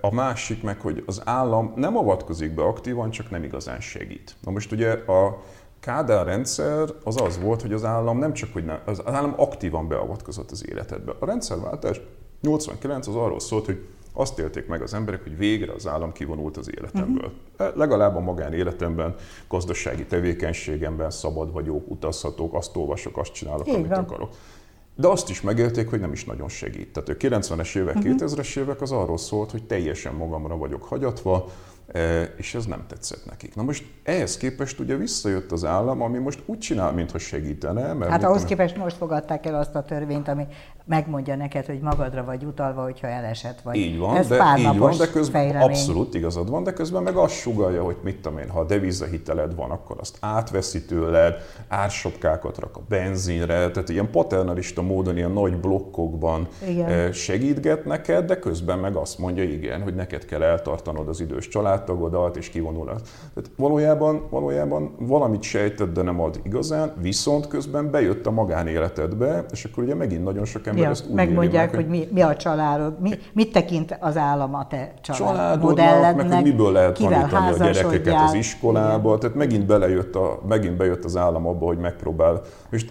a másik meg, hogy az állam nem avatkozik be aktívan, csak nem igazán segít. Na most ugye a Kádár rendszer az az volt, hogy az állam nem csak, hogy nem, az állam aktívan beavatkozott az életedbe. A rendszerváltás 89 az arról szólt, hogy azt élték meg az emberek, hogy végre az állam kivonult az életemből. Uh-huh. Legalább a magánéletemben, gazdasági tevékenységemben szabad vagyok, utazhatok, azt olvasok, azt csinálok, Így amit van. akarok. De azt is megélték, hogy nem is nagyon segít. Tehát a 90-es évek, uh-huh. Mhm. 2000-es évek az arról szólt, hogy teljesen magamra vagyok hagyatva, és ez nem tetszett nekik. Na most ehhez képest ugye visszajött az állam, ami most úgy csinál, mintha segítene. Mert hát ahhoz képest most fogadták el azt a törvényt, ami megmondja neked, hogy magadra vagy utalva, hogyha elesett vagy. Így van, Ez de, pár így van, de közben fejremény. abszolút igazad van, de közben meg azt sugalja, hogy mit tudom én, ha a devizahiteled van, akkor azt átveszi tőled, ársopkákat rak a benzinre, tehát ilyen paternalista módon, ilyen nagy blokkokban igen. segítget neked, de közben meg azt mondja, igen, hogy neked kell eltartanod az idős családtagodat, és kivonul. Tehát valójában, valójában valamit sejtett, de nem ad igazán, viszont közben bejött a magánéletedbe, és akkor ugye megint nagyon sok ember ja, ezt úgy megmondják, meg, hogy mi, mi a családod, mi, mit tekint az állam a te családodnak, meg hogy miből lehet tanítani a gyerekeket az iskolába, tehát megint, belejött a, megint bejött az állam abba, hogy megpróbál. És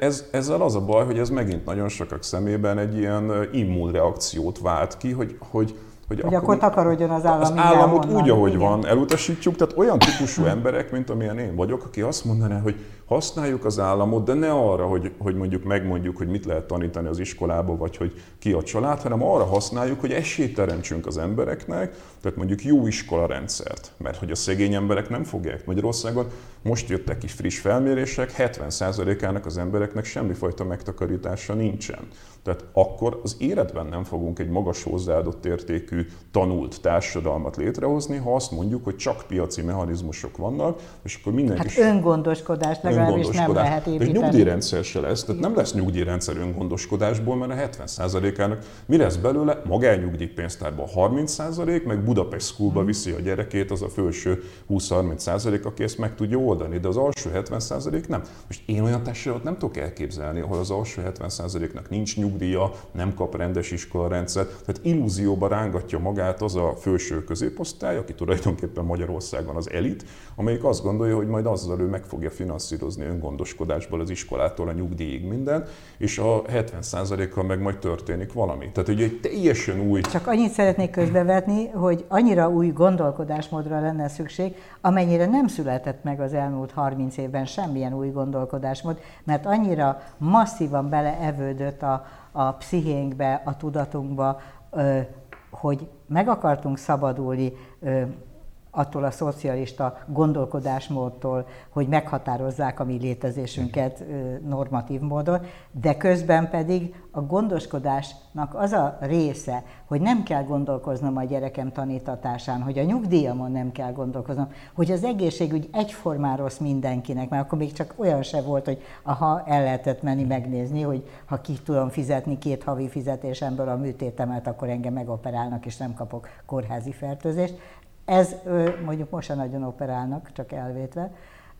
ez, ezzel az a baj, hogy ez megint nagyon sokak szemében egy ilyen immunreakciót vált ki, hogy, hogy hogy, hogy akkor, akkor takarodjon az állam. Az államot úgy, ahogy igen. van, elutasítjuk. Tehát olyan típusú emberek, mint amilyen én vagyok, aki azt mondaná, hogy használjuk az államot, de ne arra, hogy, hogy mondjuk megmondjuk, hogy mit lehet tanítani az iskolába, vagy hogy ki a család, hanem arra használjuk, hogy esélyt teremtsünk az embereknek, tehát mondjuk jó iskola rendszert. Mert hogy a szegény emberek nem fogják. Magyarországon most jöttek ki friss felmérések, 70%-ának az embereknek semmifajta megtakarítása nincsen. Tehát akkor az életben nem fogunk egy magas hozzáadott értékű, tanult társadalmat létrehozni, ha azt mondjuk, hogy csak piaci mechanizmusok vannak, és akkor mindenki... Hát öngondoskodás nem lehet építeni. És nyugdíjrendszer se lesz, tehát nem lesz nyugdíjrendszer öngondoskodásból, mert a 70%-ának mi lesz belőle? Magányugdíjpénztárban 30%, meg Budapest Schoolba hmm. viszi a gyerekét, az a felső 20-30%, aki ezt meg tudja oldani, de az alsó 70% nem. Most én olyan társadalmat nem tudok elképzelni, ahol az alsó 70%-nak nincs nyugdíj, nyugdíja, nem kap rendes iskolarendszer. Tehát illúzióba rángatja magát az a felső középosztály, aki tulajdonképpen Magyarországon az elit, amelyik azt gondolja, hogy majd azzal ő meg fogja finanszírozni öngondoskodásból az iskolától a nyugdíjig minden, és a 70%-kal meg majd történik valami. Tehát ugye egy teljesen új... Csak annyit szeretnék közbevetni, hogy annyira új gondolkodásmódra lenne szükség, amennyire nem született meg az elmúlt 30 évben semmilyen új gondolkodásmód, mert annyira masszívan beleevődött a, a pszichénkbe, a tudatunkba, hogy meg akartunk szabadulni attól a szocialista gondolkodásmódtól, hogy meghatározzák a mi létezésünket normatív módon, de közben pedig a gondoskodásnak az a része, hogy nem kell gondolkoznom a gyerekem tanítatásán, hogy a nyugdíjamon nem kell gondolkoznom, hogy az egészségügy egyformán rossz mindenkinek, mert akkor még csak olyan se volt, hogy aha, el lehetett menni megnézni, hogy ha ki tudom fizetni két havi fizetésemből a műtétemet, akkor engem megoperálnak, és nem kapok kórházi fertőzést. Ez mondjuk most sem nagyon operálnak, csak elvétve,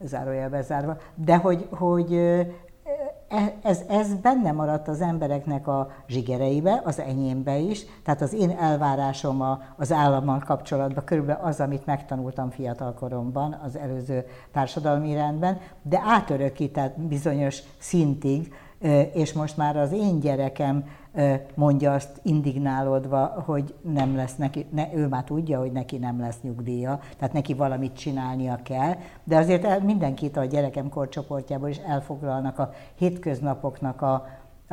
zárójelbe zárva, de hogy, hogy e, ez, ez benne maradt az embereknek a zsigereibe, az enyémbe is, tehát az én elvárásom az állammal kapcsolatban körülbelül az, amit megtanultam fiatalkoromban az előző társadalmi rendben, de átörökített bizonyos szintig, és most már az én gyerekem mondja azt indignálódva, hogy nem lesz neki, ne, ő már tudja, hogy neki nem lesz nyugdíja, tehát neki valamit csinálnia kell, de azért el, mindenkit a gyerekem korcsoportjából is elfoglalnak a hétköznapoknak a,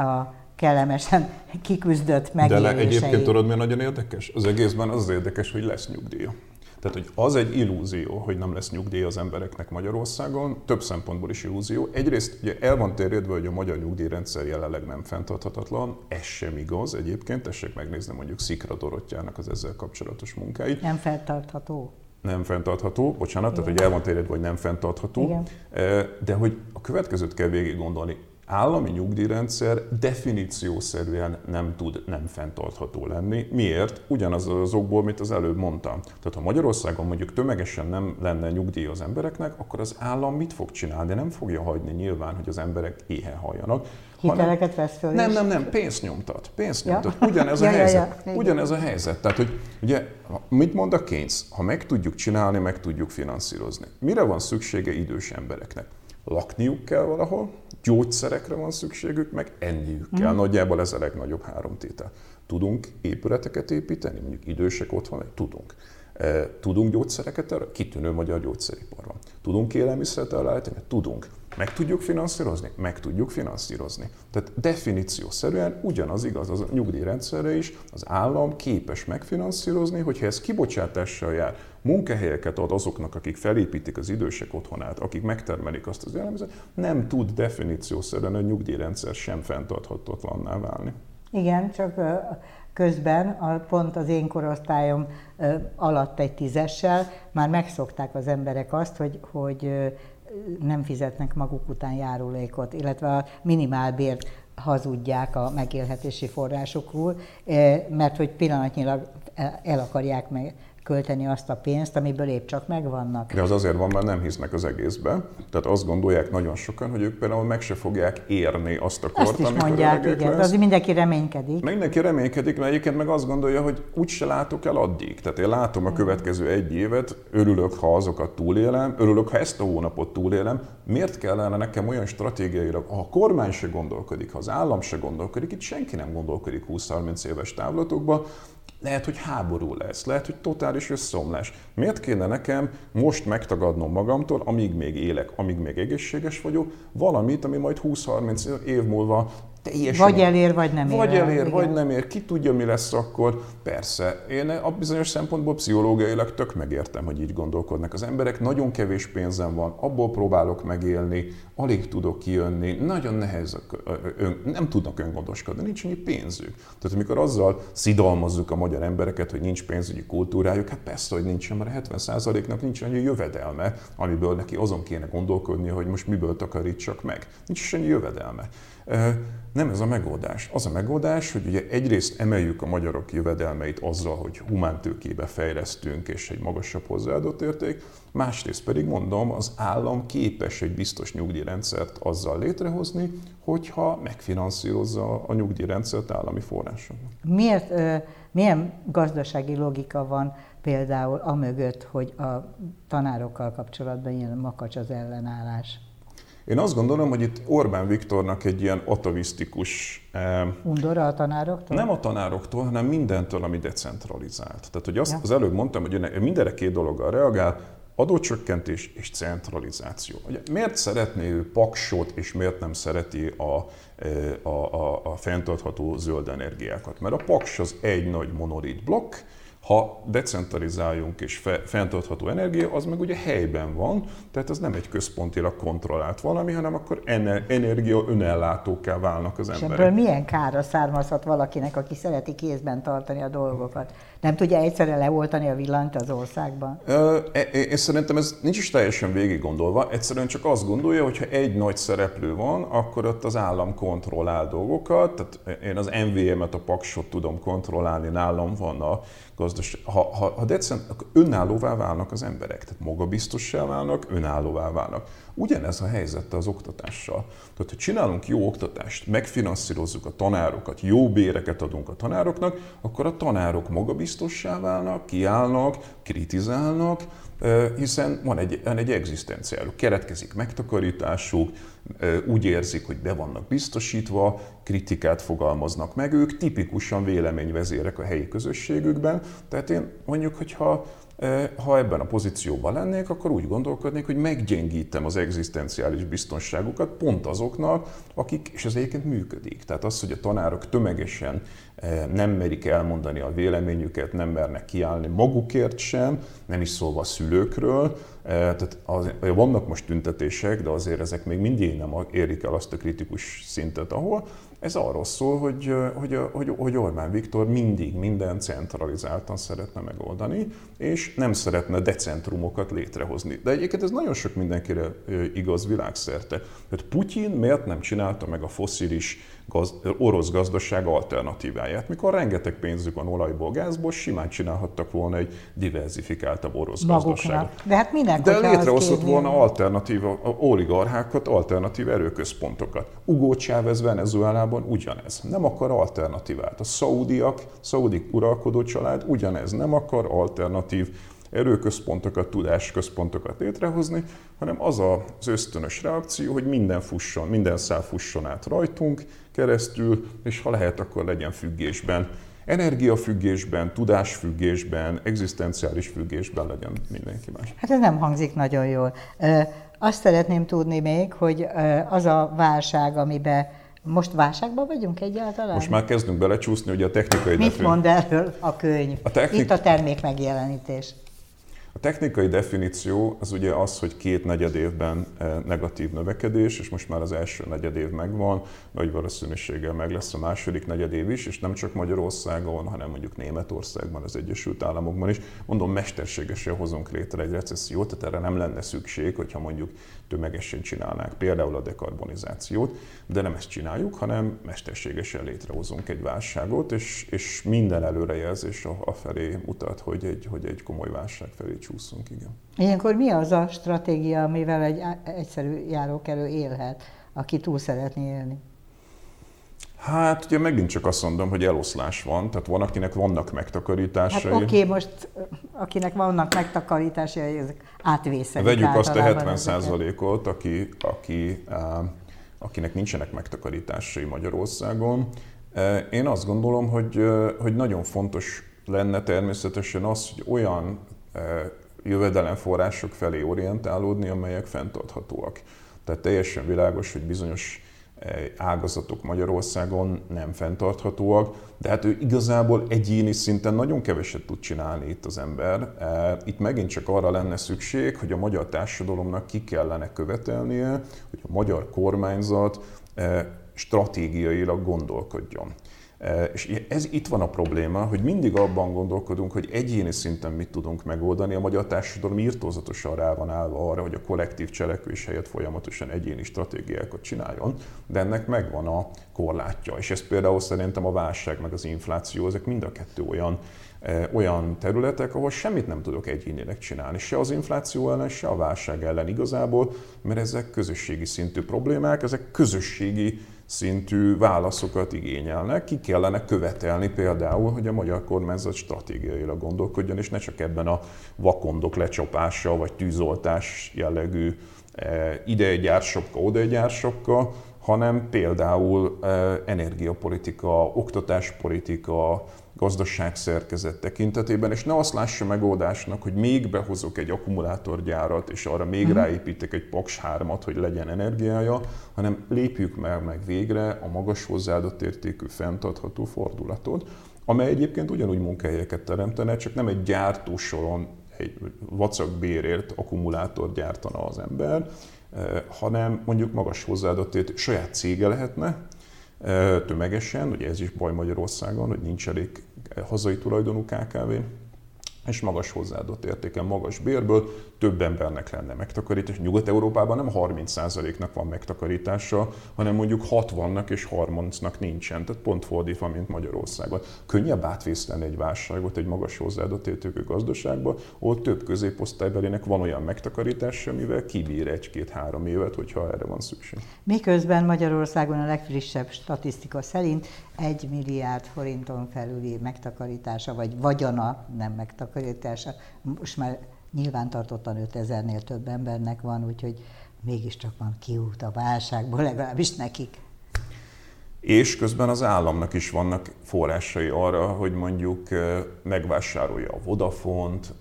a kellemesen kiküzdött megélései. De egyébként tudod, mi nagyon érdekes? Az egészben az, az érdekes, hogy lesz nyugdíja. Tehát, hogy az egy illúzió, hogy nem lesz nyugdíj az embereknek Magyarországon, több szempontból is illúzió. Egyrészt ugye el van terjedve, hogy a magyar nyugdíjrendszer jelenleg nem fenntarthatatlan, ez sem igaz egyébként, tessék megnézni mondjuk Szikra Dorottyának az ezzel kapcsolatos munkáit. Nem fenntartható nem fenntartható, bocsánat, Igen. tehát hogy el van terjedve, hogy nem fenntartható, Igen. Eh, de hogy a következőt kell végig gondolni állami nyugdíjrendszer definíciószerűen nem tud nem fenntartható lenni. Miért? Ugyanaz az okból, mint az előbb mondtam. Tehát ha Magyarországon mondjuk tömegesen nem lenne nyugdíj az embereknek, akkor az állam mit fog csinálni? Nem fogja hagyni nyilván, hogy az emberek éhen halljanak. Hiteleket vesz föl Nem, nem, nem, pénzt nyomtat. Pénzt nyomtat. Ja. Ugyanez a ja, helyzet. Ja, ja. Ugyanez a helyzet. Tehát, hogy ugye, mit mond a Keynes? Ha meg tudjuk csinálni, meg tudjuk finanszírozni. Mire van szüksége idős embereknek? Lakniuk kell valahol, gyógyszerekre van szükségük, meg enniük kell. Mm. Nagyjából ez a legnagyobb három tétel. Tudunk épületeket építeni, mondjuk idősek otthon, tudunk. E, tudunk gyógyszereket erre? Kitűnő magyar gyógyszeripar van. Tudunk élelmiszeret ellállítani? Tudunk. Meg tudjuk finanszírozni? Meg tudjuk finanszírozni. Tehát definíciószerűen ugyanaz igaz az a nyugdíjrendszerre is, az állam képes megfinanszírozni, hogyha ez kibocsátással jár, munkahelyeket ad azoknak, akik felépítik az idősek otthonát, akik megtermelik azt az élelmiszert, nem tud definíciószerűen a nyugdíjrendszer sem fenntarthatatlanná válni. Igen, csak közben a, pont az én korosztályom alatt egy tízessel már megszokták az emberek azt, hogy, hogy nem fizetnek maguk után járulékot, illetve a minimálbért hazudják a megélhetési forrásokról, mert hogy pillanatnyilag el akarják meg költeni azt a pénzt, amiből épp csak megvannak. De az azért van, mert nem hisznek az egészbe. Tehát azt gondolják nagyon sokan, hogy ők például meg se fogják érni azt a kort, azt is amikor mondják, igen. Lesz. Az mindenki reménykedik. Mindenki reménykedik, mert egyébként meg azt gondolja, hogy úgyse látok el addig. Tehát én látom a következő egy évet, örülök, ha azokat túlélem, örülök, ha ezt a hónapot túlélem. Miért kellene nekem olyan stratégiaira, ha a kormány se gondolkodik, ha az állam se gondolkodik, itt senki nem gondolkodik 20-30 éves távlatokba, lehet, hogy háború lesz, lehet, hogy totális összeomlás. Miért kéne nekem most megtagadnom magamtól, amíg még élek, amíg még egészséges vagyok, valamit, ami majd 20-30 év múlva teljesen... Vagy elér, vagy nem ér. Vagy elér, igen. vagy nem ér. Ki tudja, mi lesz akkor. Persze, én a bizonyos szempontból pszichológiailag tök megértem, hogy így gondolkodnak az emberek. Nagyon kevés pénzem van, abból próbálok megélni, alig tudok kijönni, nagyon nehéz, ön, nem tudnak öngondoskodni, nincs annyi pénzük. Tehát amikor azzal szidalmazzuk a magyar embereket, hogy nincs pénzügyi kultúrájuk, hát persze, hogy nincsen, mert a 70%-nak nincs annyi jövedelme, amiből neki azon kéne gondolkodni, hogy most miből takarítsak meg. Nincs annyi jövedelme. Nem ez a megoldás. Az a megoldás, hogy ugye egyrészt emeljük a magyarok jövedelmeit azzal, hogy humántőkébe fejlesztünk és egy magasabb hozzáadott érték, másrészt pedig mondom, az állam képes egy biztos nyugdíjrendszert azzal létrehozni, hogyha megfinanszírozza a nyugdíjrendszert állami forrásoknak. Miért, milyen gazdasági logika van például amögött, hogy a tanárokkal kapcsolatban ilyen makacs az ellenállás? Én azt gondolom, hogy itt Orbán Viktornak egy ilyen atavisztikus... Eh, Undora a tanároktól? Nem a tanároktól, hanem mindentől, ami decentralizált. Tehát, hogy azt ja. az előbb mondtam, hogy mindenre két dologgal reagál, adócsökkentés és centralizáció. Ugye, miért szeretné ő paksot, és miért nem szereti a, eh, a, a, a fenntartható zöld energiákat? Mert a paks az egy nagy monolit blokk, ha decentralizáljunk és fe, fenntartható energia, az meg ugye helyben van, tehát ez nem egy központilag kontrollált valami, hanem akkor energia önellátókká válnak az emberek. És ebből milyen kára származhat valakinek, aki szereti kézben tartani a dolgokat? Nem tudja egyszerre leoltani a villanyt az országban? Én szerintem ez nincs is teljesen végig gondolva. Egyszerűen csak azt gondolja, hogy ha egy nagy szereplő van, akkor ott az állam kontrollál dolgokat. Tehát én az MVM-et, a Paksot tudom kontrollálni, nálam van a gazdaság. Ha, ha, ha decent, önállóvá válnak az emberek, tehát magabiztossá válnak, önállóvá válnak. Ugyanez a helyzet az oktatással. Tehát, hogy csinálunk jó oktatást, megfinanszírozzuk a tanárokat, jó béreket adunk a tanároknak, akkor a tanárok magabiztossá válnak, kiállnak, kritizálnak, hiszen van egy, van egy egzisztenciáluk, keretkezik megtakarításuk, úgy érzik, hogy be vannak biztosítva, kritikát fogalmaznak meg, ők tipikusan véleményvezérek a helyi közösségükben, tehát én mondjuk, hogyha ha ebben a pozícióban lennék, akkor úgy gondolkodnék, hogy meggyengítem az egzisztenciális biztonságukat pont azoknak, akik, és ez egyébként működik. Tehát az, hogy a tanárok tömegesen nem merik elmondani a véleményüket, nem mernek kiállni magukért sem, nem is szólva a szülőkről. Tehát az, vannak most tüntetések, de azért ezek még mindig nem érik el azt a kritikus szintet, ahol ez arról szól, hogy, hogy, hogy, hogy Orbán Viktor mindig minden centralizáltan szeretne megoldani, és nem szeretne decentrumokat létrehozni. De egyébként ez nagyon sok mindenkire igaz világszerte. Tehát Putyin miért nem csinálta meg a foszilis gaz, orosz gazdaság alternatíváját. Mikor rengeteg pénzük van olajból, gázból, simán csinálhattak volna egy diversifikáltabb orosz Maguknak. gazdaságot. De hát minek, De létrehozott volna alternatív oligarchákat, alternatív erőközpontokat. Hugo Chávez Venezuelában ugyanez. Nem akar alternatívát. A szaudiak, szaudi uralkodó család ugyanez. Nem akar alternatív erőközpontokat, tudásközpontokat létrehozni, hanem az az ösztönös reakció, hogy minden fusson, minden szál fusson át rajtunk keresztül, és ha lehet, akkor legyen függésben energiafüggésben, tudásfüggésben, egzisztenciális függésben legyen mindenki más. Hát ez nem hangzik nagyon jól. Azt szeretném tudni még, hogy az a válság, amiben most válságban vagyunk egyáltalán? Most már kezdünk belecsúszni, hogy a technikai... Mit defin... mond erről a könyv? A technik... Itt a termék megjelenítés. A technikai definíció az ugye az, hogy két negyed évben eh, negatív növekedés, és most már az első negyed év megvan, nagy valószínűséggel meg lesz a második negyed év is, és nem csak Magyarországon, hanem mondjuk Németországban, az Egyesült Államokban is. Mondom, mesterségesen hozunk létre egy recessziót, tehát erre nem lenne szükség, hogyha mondjuk tömegesen csinálnák például a dekarbonizációt, de nem ezt csináljuk, hanem mesterségesen létrehozunk egy válságot, és, és minden előrejelzés a, felé mutat, hogy egy, hogy egy komoly válság felé csúszunk, igen. Ilyenkor mi az a stratégia, amivel egy egyszerű járókelő élhet, aki túl szeretné élni? Hát ugye megint csak azt mondom, hogy eloszlás van, tehát van, akinek vannak megtakarításai. Hát oké, okay, most akinek vannak megtakarításai, ezek átvészelik Vegyük azt a 70 ot aki, aki, akinek nincsenek megtakarításai Magyarországon. Én azt gondolom, hogy, hogy nagyon fontos lenne természetesen az, hogy olyan jövedelemforrások felé orientálódni, amelyek fenntarthatóak. Tehát teljesen világos, hogy bizonyos ágazatok Magyarországon nem fenntarthatóak, de hát ő igazából egyéni szinten nagyon keveset tud csinálni itt az ember. Itt megint csak arra lenne szükség, hogy a magyar társadalomnak ki kellene követelnie, hogy a magyar kormányzat stratégiailag gondolkodjon. És ez itt van a probléma, hogy mindig abban gondolkodunk, hogy egyéni szinten mit tudunk megoldani. A magyar társadalom írtózatosan rá van állva arra, hogy a kollektív cselekvés helyett folyamatosan egyéni stratégiákat csináljon, de ennek megvan a korlátja. És ez például szerintem a válság meg az infláció, ezek mind a kettő olyan olyan területek, ahol semmit nem tudok egyénileg csinálni, se az infláció ellen, se a válság ellen igazából, mert ezek közösségi szintű problémák, ezek közösségi szintű válaszokat igényelnek. Ki kellene követelni például, hogy a magyar kormányzat stratégiailag gondolkodjon, és ne csak ebben a vakondok lecsapása vagy tűzoltás jellegű e, ide egy gyársapka, oda egy gyársapka, hanem például e, energiapolitika, oktatáspolitika, gazdaságszerkezet tekintetében, és ne azt lássa megoldásnak, hogy még behozok egy akkumulátorgyárat, és arra még mm. ráépítek egy Paks 3 hogy legyen energiája, hanem lépjük meg, meg végre a magas hozzáadott értékű fenntartható fordulatot, amely egyébként ugyanúgy munkahelyeket teremtene, csak nem egy gyártósoron egy vacak bérért akkumulátor gyártana az ember, eh, hanem mondjuk magas hozzáadott értékű saját cége lehetne, eh, tömegesen, ugye ez is baj Magyarországon, hogy nincs elég hazai tulajdonú KKV, és magas hozzáadott értéken, magas bérből több embernek lenne megtakarítás. Nyugat-Európában nem 30%-nak van megtakarítása, hanem mondjuk 60-nak és 30-nak nincsen. Tehát pont fordítva, mint Magyarországon. Könnyebb átvészteni egy válságot egy magas hozzáadott értékű gazdaságba, ahol több középosztálybelinek van olyan megtakarítása, mivel kibír egy-két-három évet, hogyha erre van szükség. Miközben Magyarországon a legfrissebb statisztika szerint egy milliárd forinton felüli megtakarítása, vagy vagyona, nem megtakarítása, most már nyilvántartottan 5000-nél több embernek van, úgyhogy mégiscsak van kiút a válságból, legalábbis nekik és közben az államnak is vannak forrásai arra, hogy mondjuk megvásárolja a Vodafont,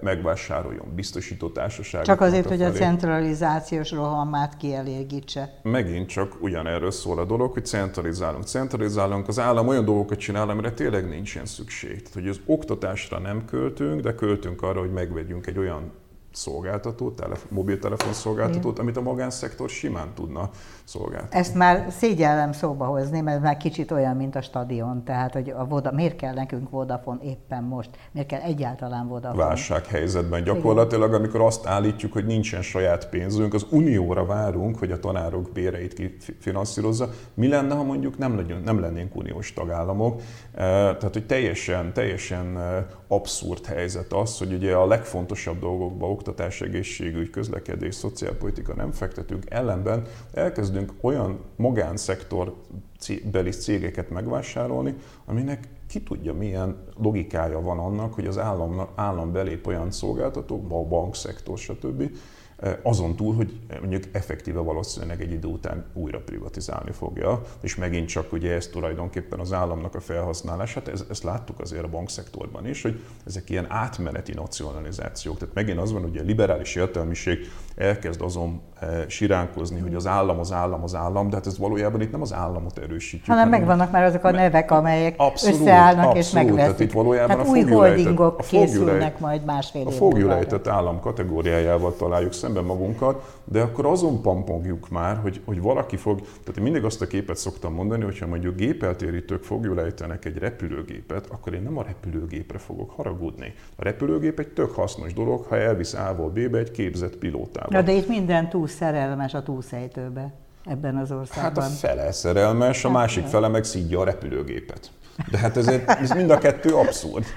megvásároljon biztosítótársaságot. Csak azért, hogy a centralizációs rohamát kielégítse. Megint csak ugyanerről szól a dolog, hogy centralizálunk. Centralizálunk, az állam olyan dolgokat csinál, amire tényleg nincsen szükség. Tehát, hogy az oktatásra nem költünk, de költünk arra, hogy megvegyünk egy olyan szolgáltatót, telefon, mobiltelefon szolgáltatót, amit a magánszektor simán tudna szolgáltatni. Ezt már szégyellem szóba hozni, mert már kicsit olyan, mint a stadion. Tehát, hogy a Voda, miért kell nekünk Vodafone éppen most? Miért kell egyáltalán Vodafone? Válsághelyzetben gyakorlatilag, amikor azt állítjuk, hogy nincsen saját pénzünk, az unióra várunk, hogy a tanárok béreit kifinanszírozza. Mi lenne, ha mondjuk nem, legyünk, nem lennénk uniós tagállamok? Eh, tehát, hogy teljesen, teljesen eh, abszurd helyzet az, hogy ugye a legfontosabb dolgokba oktatás, egészségügy, közlekedés, szociálpolitika nem fektetünk, ellenben elkezdünk olyan magánszektor beli cégeket megvásárolni, aminek ki tudja, milyen logikája van annak, hogy az állam, állam belép olyan szolgáltatókba, a bankszektor, stb., azon túl, hogy mondjuk effektíve valószínűleg egy idő után újra privatizálni fogja, és megint csak ugye ez tulajdonképpen az államnak a felhasználását, ez, ezt láttuk azért a bankszektorban is, hogy ezek ilyen átmeneti nacionalizációk. Tehát megint az van, hogy a liberális értelmiség elkezd azon siránkozni, hogy az állam, az állam, az állam, de hát ez valójában itt nem az államot erősítjük. Hanem, megvannak már azok a nevek, amelyek abszolút, összeállnak abszolút, és megveszik. Tehát itt valójában tehát a új holdingok készülnek majd másfél A fogjulejtett állam kategóriájával találjuk szemben magunkat, de akkor azon pampogjuk már, hogy, hogy valaki fog, tehát én mindig azt a képet szoktam mondani, hogyha mondjuk gépeltérítők fogjulejtenek egy repülőgépet, akkor én nem a repülőgépre fogok haragudni. A repülőgép egy tök hasznos dolog, ha elvisz A-ból B-be egy képzett pilótával. Na de itt minden túl szerelmes a túlszejtőbe ebben az országban. Hát a fele szerelmes, a hát, másik fele meg szídja a repülőgépet. De hát ezért ez mind a kettő abszurd.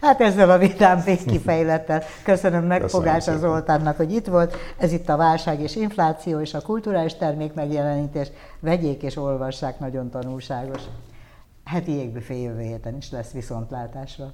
Hát ezzel a vidám végkifejlettel köszönöm meg Fogása Zoltánnak, hogy itt volt. Ez itt a válság és infláció és a kulturális termék megjelenítés. Vegyék és olvassák, nagyon tanulságos. Heti égbüfé jövő héten is lesz viszontlátásra.